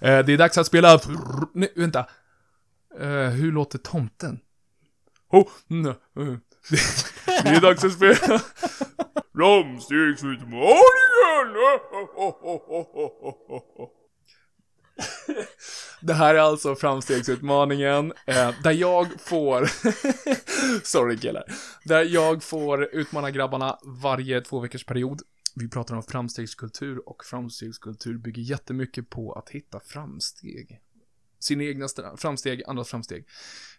Eh, det är dags att spela... Nej, vänta. Eh, hur låter tomten? Oh, nej. [LAUGHS] Det är dags att spela Framstegsutmaningen! [LAUGHS] Det här är alltså framstegsutmaningen, eh, där jag får, [LAUGHS] sorry killar, där jag får utmana grabbarna varje två veckors period. Vi pratar om framstegskultur och framstegskultur bygger jättemycket på att hitta framsteg. Sina egna framsteg, andras framsteg.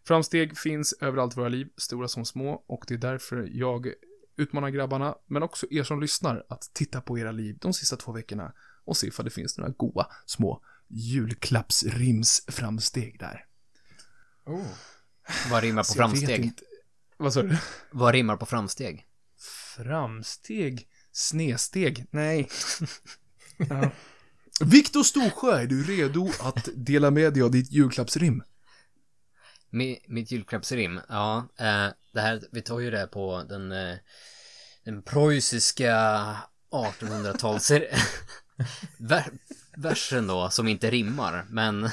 Framsteg finns överallt i våra liv, stora som små, och det är därför jag utmanar grabbarna, men också er som lyssnar, att titta på era liv de sista två veckorna och se ifall det finns några goa små julklappsrimsframsteg där. Oh. Vad rimmar på framsteg? Vad sa du? Vad rimmar på framsteg? Framsteg? Snesteg? Nej. [LAUGHS] ja. Viktor Storsjö, är du redo att dela med dig av ditt julklappsrim? Mitt, mitt julklappsrim? Ja, eh, det här, vi tar ju det på den, eh, den preussiska 1800-tals [LAUGHS] versen då, som inte rimmar, men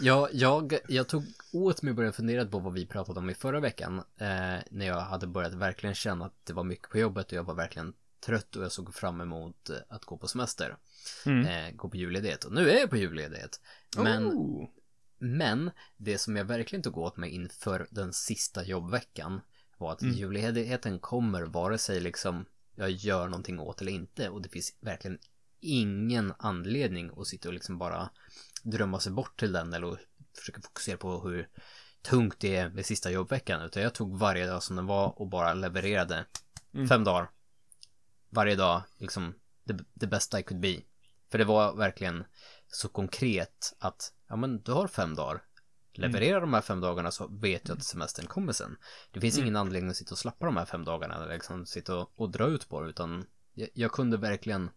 jag, jag, jag tog åt mig och började fundera på vad vi pratade om i förra veckan, eh, när jag hade börjat verkligen känna att det var mycket på jobbet och jag var verkligen trött och jag såg fram emot att gå på semester. Mm. Eh, gå på julledighet. Och nu är jag på julledighet. Men, oh. men det som jag verkligen tog åt mig inför den sista jobbveckan var att mm. julledigheten kommer vare sig liksom jag gör någonting åt eller inte och det finns verkligen ingen anledning att sitta och liksom bara drömma sig bort till den eller försöka fokusera på hur tungt det är med sista jobbveckan utan jag tog varje dag som den var och bara levererade mm. fem dagar varje dag liksom the, the best I could be för det var verkligen så konkret att ja men du har fem dagar leverera mm. de här fem dagarna så vet du att semestern kommer sen. Det finns mm. ingen anledning att sitta och slappa de här fem dagarna eller liksom sitta och, och dra ut på det utan jag, jag kunde verkligen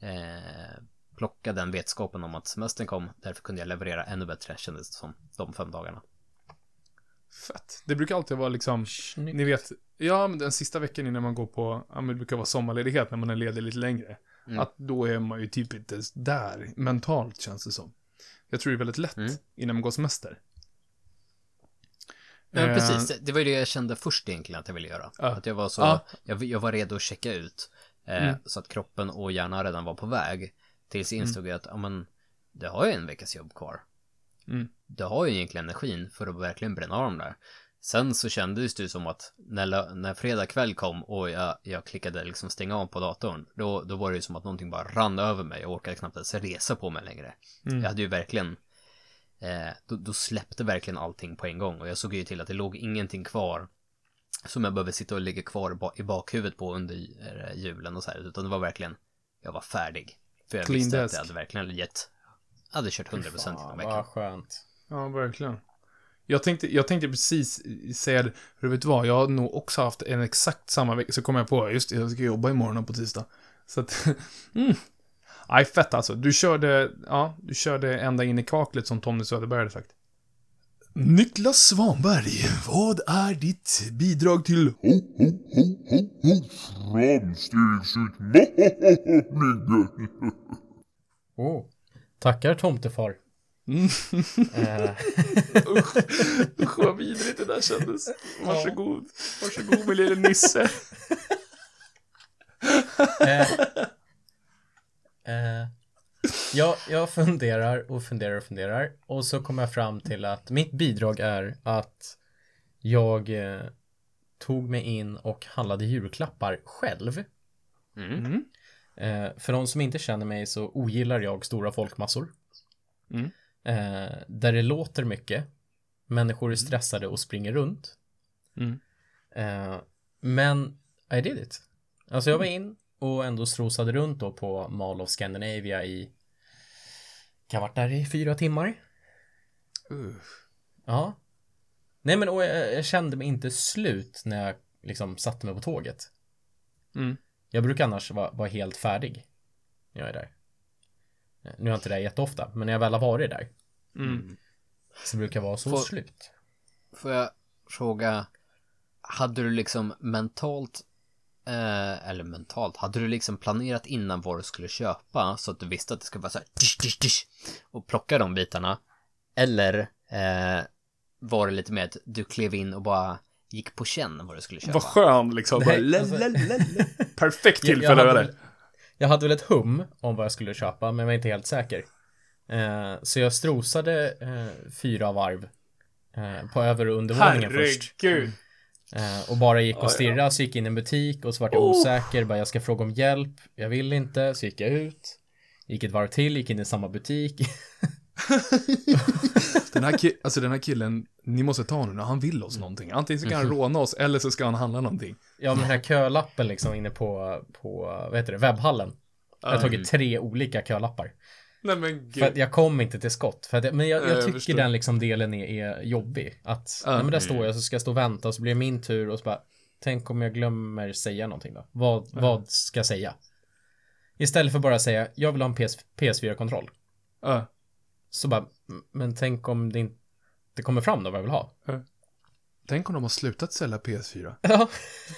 eh, plocka den vetskapen om att semestern kom. Därför kunde jag leverera ännu bättre kändes det som de fem dagarna. Fett. Det brukar alltid vara liksom, Snyggt. ni vet, ja men den sista veckan innan man går på, ja men det brukar vara sommarledighet när man är ledig lite längre. Mm. Att då är man ju typ inte ens där mentalt känns det som. Jag tror det är väldigt lätt mm. innan man går semester. Ja, eh. precis. Det var ju det jag kände först egentligen att jag ville göra. Ja. Att jag var så, ja. jag, jag, var redo att checka ut. Eh, mm. Så att kroppen och hjärnan redan var på väg. Tills jag mm. insåg mm. att, ja men, det har ju en veckas jobb kvar. Mm. Det har ju egentligen energin för att verkligen bränna av dem där. Sen så kändes det ju som att när, när fredag kväll kom och jag, jag klickade liksom stänga av på datorn, då, då var det ju som att någonting bara rann över mig. Jag orkade knappt ens resa på mig längre. Mm. Jag hade ju verkligen, eh, då, då, släppte verkligen allting på en gång och jag såg ju till att det låg ingenting kvar som jag behöver sitta och ligga kvar i bakhuvudet på under eh, julen och så här, utan det var verkligen, jag var färdig. För jag Clean visste desk. att jag hade verkligen gett, hade kört 100% Fan, inom veckan. Vad skönt. Ja, verkligen. Jag tänkte, jag tänkte precis säga det, hur vet du vad, jag har nog också haft en exakt samma vecka, så kom jag på, just det, jag ska jobba imorgon på tisdag. Så att, [LAUGHS] mm. Nej, fett alltså. Du körde, ja, du körde ända in i kaklet som Tommy Söderberg hade sagt. Niklas Svanberg, vad är ditt bidrag till ho, ho, ho, ho, ho, framstegsutmaningen? [LAUGHS] Oh, tackar tomtefar. Mm. [LAUGHS] usch, usch vad vidrigt det där kändes. Varsågod, varsågod min lille Nisse. [LAUGHS] eh, eh, jag, jag funderar och funderar och funderar och så kommer jag fram till att mitt bidrag är att jag eh, tog mig in och handlade julklappar själv. Mm. Eh, för de som inte känner mig så ogillar jag stora folkmassor. Mm. Eh, där det låter mycket. Människor är mm. stressade och springer runt. Mm. Eh, men I did it. Alltså jag var in och ändå strosade runt då på Mall of Scandinavia i kan ha varit där i fyra timmar. Uh. Ja. Nej men och jag, jag, kände mig inte slut när jag liksom satte mig på tåget. Mm. Jag brukar annars vara, vara helt färdig. När jag är där. Eh, Nu har inte det jätteofta, men när jag väl har varit där Mm. så brukar det vara så Får- slut. Får jag fråga, hade du liksom mentalt, eh, eller mentalt, hade du liksom planerat innan vad du skulle köpa så att du visste att det skulle vara så här dish, dish, dish, och plocka de bitarna? Eller eh, var det lite mer att du klev in och bara gick på känn vad du skulle köpa? Vad skön liksom. Bara, Nej, alltså- lalalala. Perfekt Jag- jag tillfälle det. väl- Jag hade väl ett hum om vad jag skulle köpa, men var inte helt säker. Eh, så jag strosade eh, fyra varv eh, på över och undervåningen först. Herregud. Eh, och bara gick och stirrade, så gick in i en butik och så vart jag Oh. osäker, bara jag ska fråga om hjälp, jag vill inte, så gick jag ut. Gick ett varv till, gick in i samma butik. [LAUGHS] Den här, ki- alltså den här killen, ni måste ta honom, han vill oss någonting. Antingen så kan han råna oss, eller så ska han handla någonting. Ja, men den här kölappen liksom inne på, på vad heter det, webbhallen. Jag har tagit tre olika kölappar. Nej men För att gud. jag kom inte till skott. För att, men jag, Nej, jag jag tycker förstår. den liksom delen är, är jobbig. Att, Ja. nej, men där står jag så ska jag stå och vänta och så blir det min tur och så bara, tänk om jag glömmer säga någonting då? Vad, vad ska jag säga? Istället för bara att säga, jag vill ha en PS, PS4-kontroll. Ja. Så bara, "M- men tänk om det inte kommer fram då vad jag vill ha. Tänk om de har slutat sälja PS4. Ja,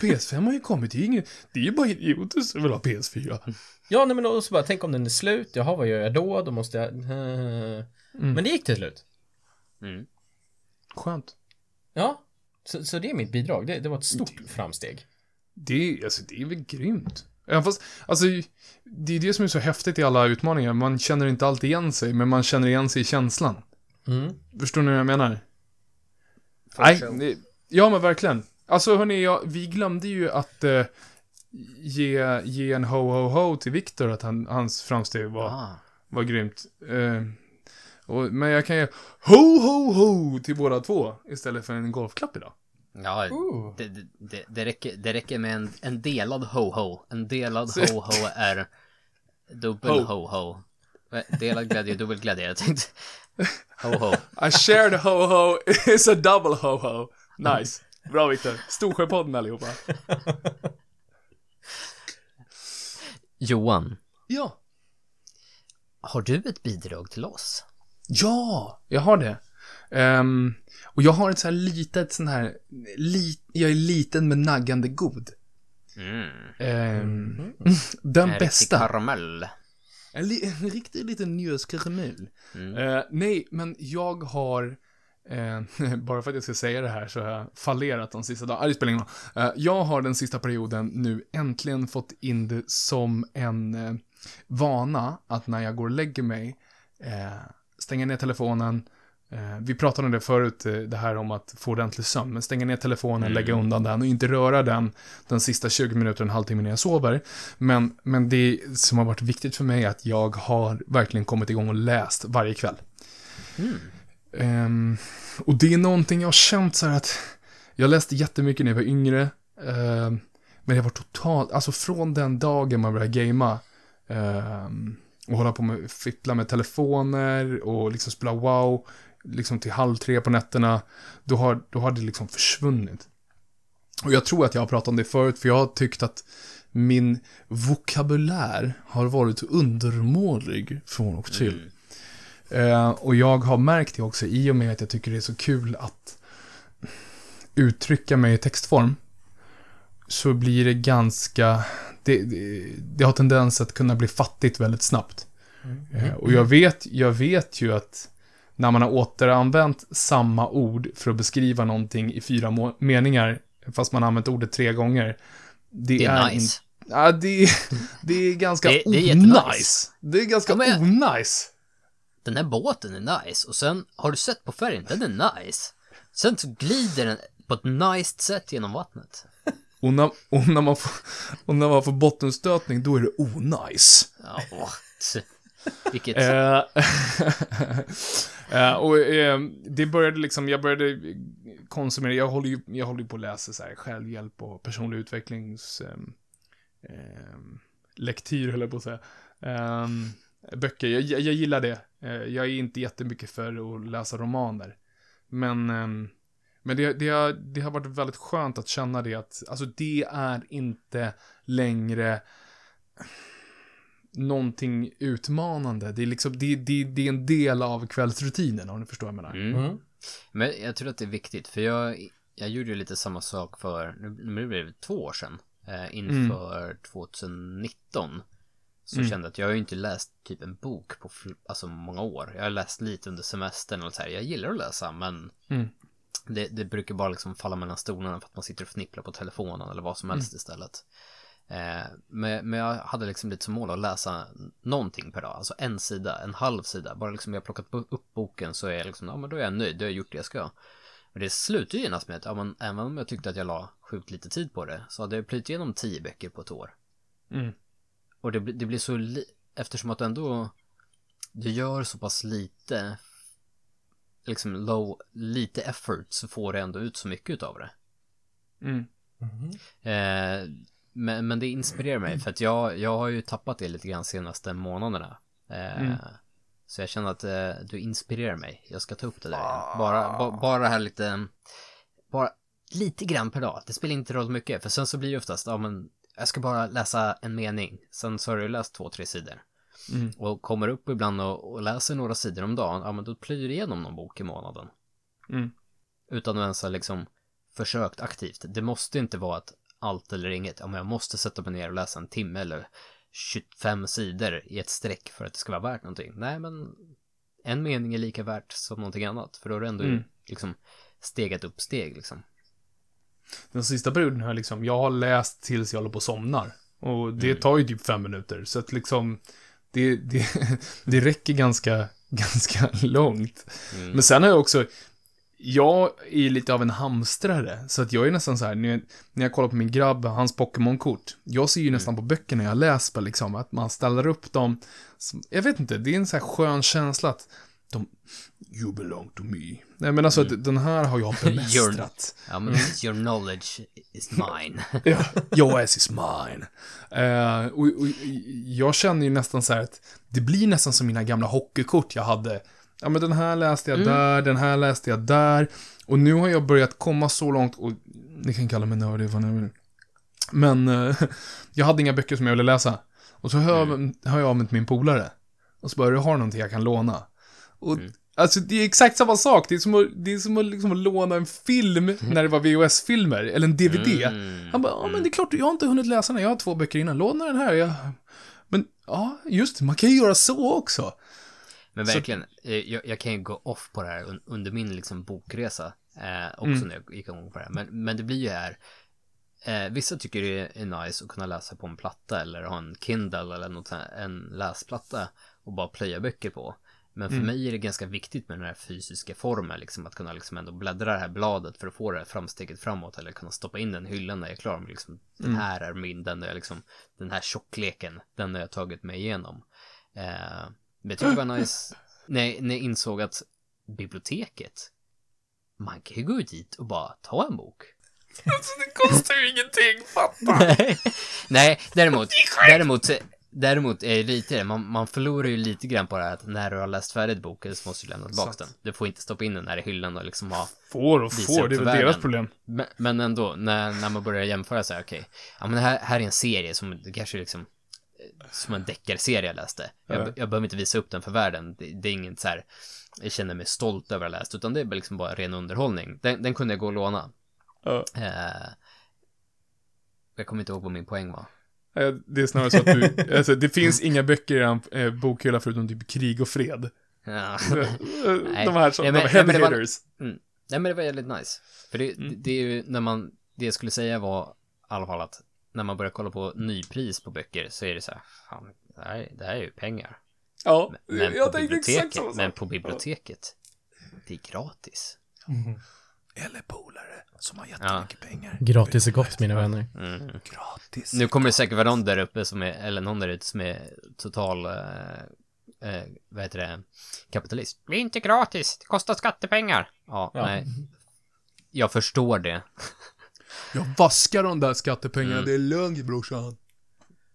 PS5 har ju kommit, det är, ingen, det är ju bara idioter som vill ha PS4. ja nej, men då så bara, tänk om den är slut, jaha vad gör jag då? Då måste jag... eh. [LAUGHS] Men det gick till slut. Mm. Skönt. Ja, så, så det är mitt bidrag. Det, det var ett stort framsteg. Det är, alltså, det är väl grymt. Även fast, alltså, det är det som är så häftigt i alla utmaningar. Man känner inte alltid igen sig, men man känner igen sig i känslan. Mm. Förstår ni vad jag menar? Nej, det, ja men verkligen. Alltså hörni, jag, vi glömde ju att eh, ge, ge en ho-ho-ho till Viktor, att han, hans framsteg var, Ah. var grymt. Eh, och, men jag kan ge ho-ho-ho till båda två, istället för en golfklapp idag. Ja, det, det- det, räcker, det räcker med en, en delad ho-ho. En delad [LAUGHS] ho-ho är dubbel Ho. ho-ho. Eh, Delad glädje, dubbel glädje. Jag tänkte ho-ho. A shared ho-ho [LAUGHS] is a double ho-ho. Nice. Bra Viktor. Storsjöpodden allihopa. Johan, Ja. har du ett bidrag till oss? Ja, jag har det. Ehm, och jag har ett så här litet sån här, li, jag är liten men naggande god. Mm. Ehm, [LAUGHS] Den En riktig bästa. karamell. En, li, en riktig liten njurskaramell. Mm. Eh, nej, men jag har, eh, [LAUGHS] bara för att jag ska säga det här så har jag fallerat de sista dagarna. Ah, det spelar ingen roll. Eh, jag har den sista perioden nu äntligen fått in det som en eh, vana att när jag går och lägger mig, eh, stänga ner telefonen, vi pratade om det förut, eh, det här om att få ordentlig sömn, stänga ner telefonen, Mm. lägga undan den och inte röra den den sista 20 minuterna, en halvtimme när jag sover. Men, men det som har varit viktigt för mig är att jag har verkligen kommit igång och läst varje kväll. Mm. Ehm, och det är någonting jag har känt så här att jag läste jättemycket när jag var yngre. ehm, men jag var totalt, alltså från den dagen man började gamea ehm, och hålla på med, fippla med telefoner och liksom spela wow, liksom till halv tre på nätterna, då har, då har det liksom försvunnit. Och jag tror att jag har pratat om det förut, för jag har tyckt att min vokabulär har varit undermålig från och till. Mm. Eh, och jag har märkt det också i och med att jag tycker det är så kul att uttrycka mig i textform. Så blir det ganska, det, det, det har tendens att kunna bli fattigt väldigt snabbt. Eh, och jag vet, jag vet ju att när man har återanvänt samma ord för att beskriva någonting i fyra meningar, fast man har använt ordet tre gånger. Det, Det är in- nice. Ja, det, [LAUGHS] det är ganska Det- det är nice. Det är ganska Ja, men-. Den här båten är nice och sen har du sett på färgen, den är nice. Sen så glider den på ett nice sätt genom vattnet. Och när, och, när man får, och när man får bottenstötning, då är det onnice. Ja, vilket... Eh, [LAUGHS] eh, och eh, det började liksom, jag började konsumera, jag håller ju, jag håller ju på att läsa så här självhjälp och personlig utvecklings... Ehm, ehm, lektyr, höll jag på att säga. Ehm, böcker, jag, jag, jag gillar det. Jag är inte jättemycket för att läsa romaner. Men, men det, det, har, det har varit väldigt skönt att känna det att, alltså det är inte längre någonting utmanande. Det är liksom, det, det, det är en del av kvällsrutinen om ni förstår vad jag menar. Mm. Mm. Men jag tror att det är viktigt, för jag, jag gjorde ju lite samma sak för, nu blir det två år sedan, eh, inför 2019. Så Mm. kände jag att jag har ju inte läst typ en bok på alltså många år. Jag har läst lite under semestern och så här. Jag gillar att läsa, men Mm. det, det brukar bara liksom falla mellan stolarna för att man sitter och fnipplar på telefonen eller vad som helst istället. Eh, men, men jag hade liksom lite som mål att läsa någonting per dag, alltså en sida, en halv sida. Bara liksom jag har plockat upp boken så är jag liksom, ja men då är jag nöjd, då har jag gjort det jag ska. Men det slutar ju genast med att, ja men även om jag tyckte att jag la sjukt lite tid på det, så hade jag plöjt igenom tio böcker på ett år. Mm. Och det, blir- det blir så li- eftersom att ändå du gör så pass lite liksom low, lite effort så får du ändå ut så mycket utav det. Mm. Eh, men, men det inspirerar mig för att jag, jag har ju tappat det lite grann senaste månaderna. Eh, Mm. Så jag känner att eh, du inspirerar mig. Jag ska ta upp det där igen. Bara, ba, bara här lite, bara lite grann per dag. Det spelar inte roll mycket för sen så blir det oftast, ja men jag ska bara läsa en mening. Sen så har du läst två, tre sidor. Mm. Och kommer upp ibland och, och läser några sidor om dagen, ja men då plöjer du igenom någon bok i månaden. Mm. Utan att ens ha liksom försökt aktivt. Det måste inte vara att allt eller inget, men jag måste sätta mig ner och läsa en timme eller 25 sidor i ett streck för att det ska vara värt någonting. Nej men en mening är lika värt som någonting annat, för då har du ändå Mm. liksom stegat upp steg liksom. Den sista perioden har liksom, jag har läst tills jag håller på och somnar. Och det Mm. tar ju typ fem minuter, så att liksom, det, det, [LAUGHS] det räcker ganska, [LAUGHS] ganska långt. Mm. Men sen har jag också, jag är lite av en hamstrare, så att jag är nästan så här, när jag, när jag kollar på min grabb, hans Pokémon-kort, jag ser ju nästan på böckerna jag läser, liksom, att man ställer upp dem, jag vet inte, det är en så här skön känsla att de, you belong to me. Nej men alltså, att den här har jag [LAUGHS] bemästrat. Ja men your knowledge is mine. [LAUGHS] Ja, your ass is mine. Eh, och, och, jag känner ju nästan så här att det blir nästan som mina gamla hockeykort jag hade. Ja, men den här läste jag där, den här läste jag där. Och nu har jag börjat komma så långt, och ni kan kalla mig nördig vad ni vill. Men eh, [LAUGHS] jag hade inga böcker som jag ville läsa. Och så hör, jag- hör jag av mig till min polare. Och så bara, du har någonting jag kan låna. Och Alltså det är exakt samma sak. Det är som att, det är som att, liksom, låna en film när det var VHS-filmer, eller en DVD. Mm. Han bara, ja men det är klart, jag har inte hunnit läsa den, jag har två böcker innan, låna den här. Jag... Men, ja, just det, man kan ju göra så också. Men Så- verkligen, eh, jag, jag kan ju gå off på det här un, under min liksom bokresa. Eh, också Mm. när jag gick igång på det här. Men, men det blir ju här. Eh, vissa tycker det är nice att kunna läsa på en platta eller ha en Kindle eller något, sånt en läsplatta och bara plöja böcker på. Men för Mm. mig är det ganska viktigt med den här fysiska formen, liksom att kunna liksom ändå bläddra det här bladet för att få det här framsteget framåt eller kunna stoppa in den hyllan när jag är klar med liksom, den Mm. här är min, den är liksom, den här tjockleken, den har jag tagit mig igenom. Eh, men jag tycker det var nice när, när jag insåg att biblioteket, man kan ju gå dit och bara ta en bok. Alltså det kostar ju ingenting, fatta! Nej, Nej däremot, däremot, däremot är det lite det, man, man förlorar ju lite grann på det här att när du har läst färdigt boken så måste du lämna tillbaka den. Du får inte stoppa in den här i hyllan och liksom ha Får och får, det är väl deras problem. Men, men ändå, när, när man börjar jämföra så här, okej, ja men här, här är en serie som kanske liksom som en deckarserie jag läste. Jag, Ja. jag behöver inte visa upp den för världen. Det, det är inget så här, jag känner mig stolt över att ha läst, utan det är liksom bara ren underhållning. Den, den kunde jag gå och låna. Ja. Eh, jag kommer inte ihåg vad min poäng var. Det är snarare så att du, [LAUGHS] alltså det finns inga böcker i den eh, bokhylla förutom typ krig och fred. Ja. [LAUGHS] De här som, Nej, men- de nej, heavy var- hitters. Nej men det var väldigt nice. För det, Mm. det, det är ju när man, det jag skulle säga var i alla fall att när man börjar kolla på nypris på böcker så är det så här, fan, det här, det här är ju pengar. Ja, Men jag på tänkte exakt biblioteket, samma men sak. på biblioteket, det är gratis. Eller polare som har jättemycket pengar. Gratis är gott mina vänner. Mm. Gratis. Nu kommer det säkert vara någon där uppe som är, eller någon där ute som är total, eh, eh, vad heter det, kapitalist. Det är inte gratis, det kostar skattepengar. Ja, Ja. nej. Jag förstår det. [LAUGHS] Jag vaskar de där skattepengarna, Mm. det är lugnt brorsan.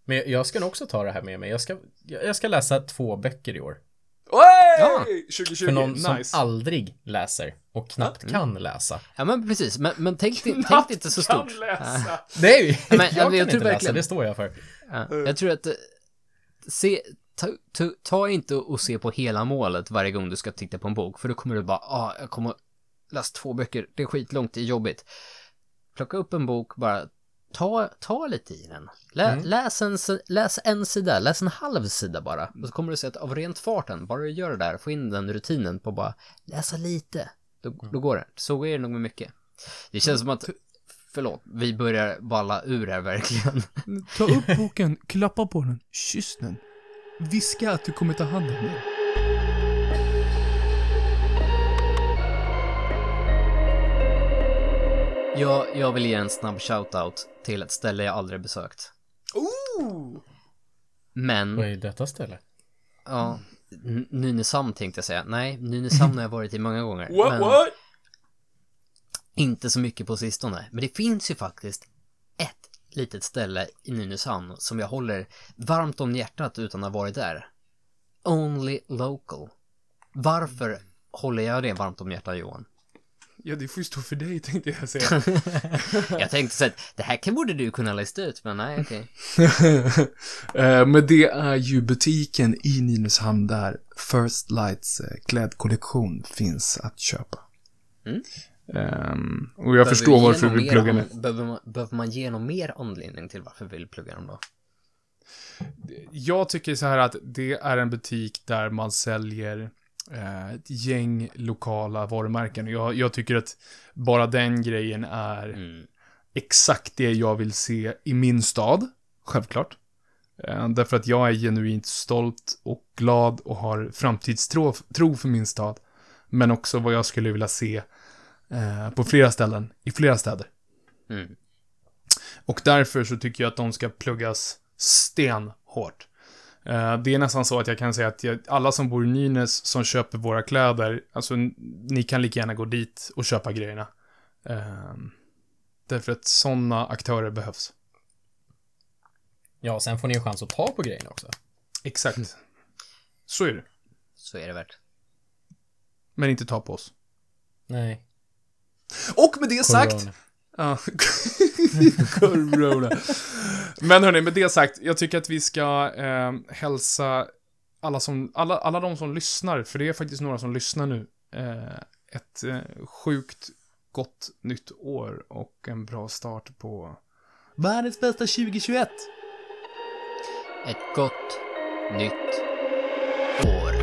Men jag- jag ska nog också ta det här med mig. Jag ska, jag jag ska läsa två böcker i år. Ja. 2020, För någon nice. som aldrig läser och knappt kan läsa. Ja men precis, men, men tänk, dig- tänk inte så stort. Kan läsa. [LAUGHS] Ju, men jag jag kan tror inte läsa, verkligen- det står jag för. Ja, jag tror att eh, se, ta, ta, ta inte och se på hela målet varje gång du ska titta på en bok, för då kommer du bara, ah, jag kommer läsa två böcker, det är skitlångt, det är jobbigt. Plocka upp en bok, bara ta, ta lite i den. Lä, mm. läs, en, läs en sida, läs en halv sida bara. Och så kommer du se att av rent farten, bara du gör det där, få in den rutinen på bara läsa lite, då, mm. då går det. Så är det nog med mycket. Det känns som att Förlåt, vi börjar balla ur här verkligen. Ta upp [LAUGHS] boken, klappa på den, kyss den. Viska att du kommer ta hand om den. Jag, jag vill ge en snabb shoutout till ett ställe jag aldrig besökt. Ooh! Men... Vad är detta ställe? Ja, Nynäshamn tänkte jag säga. Nej, Nynäshamn har jag varit i många gånger. What, men... what? Inte så mycket på sistone, men det finns ju faktiskt ett litet ställe i Nynäshamn som jag håller varmt om hjärtat utan att ha varit där. Only local. Varför håller jag det varmt om hjärtat, Johan? Ja, det får ju stå för dig, tänkte jag säga. [LAUGHS] jag tänkte så att det här borde du kunna lista ut, men nej, okej. Okay. [LAUGHS] uh, men det är ju butiken i Nynäshamn där First Lights uh, klädkollektion finns att köpa. Mm. Um, och jag behöver förstår varför vi pluggar med. Behöver man, behöver man ge någon mer anledning till varför vi vill plugga dem då? Jag tycker så här att det är en butik där man säljer eh, ett gäng lokala varumärken. Jag, jag tycker att bara den grejen är mm. exakt det jag vill se i min stad, självklart. Eh, därför att jag är genuint stolt och glad och har framtidstro tro för min stad. Men också vad jag skulle vilja se eh, på flera ställen, i flera städer. Mm. Och därför så tycker jag att de ska pluggas stenhårt. Eh, det är nästan så att jag kan säga att jag, alla som bor i Nynäs som köper våra kläder, alltså ni kan lika gärna gå dit och köpa grejerna. Eh, därför att sådana aktörer behövs. Ja, sen får ni en chans att ta på grejerna också. Exakt. Mm. Så är det. Så är det värt. Men inte ta på oss. Nej. Och med det sagt... Ja, [LAUGHS] corona. Men hörni, med det sagt, jag tycker att vi ska eh, hälsa alla, som, alla, alla de som lyssnar, för det är faktiskt några som lyssnar nu, eh, ett eh, sjukt gott nytt år och en bra start på världens bästa 2021. Ett gott nytt år.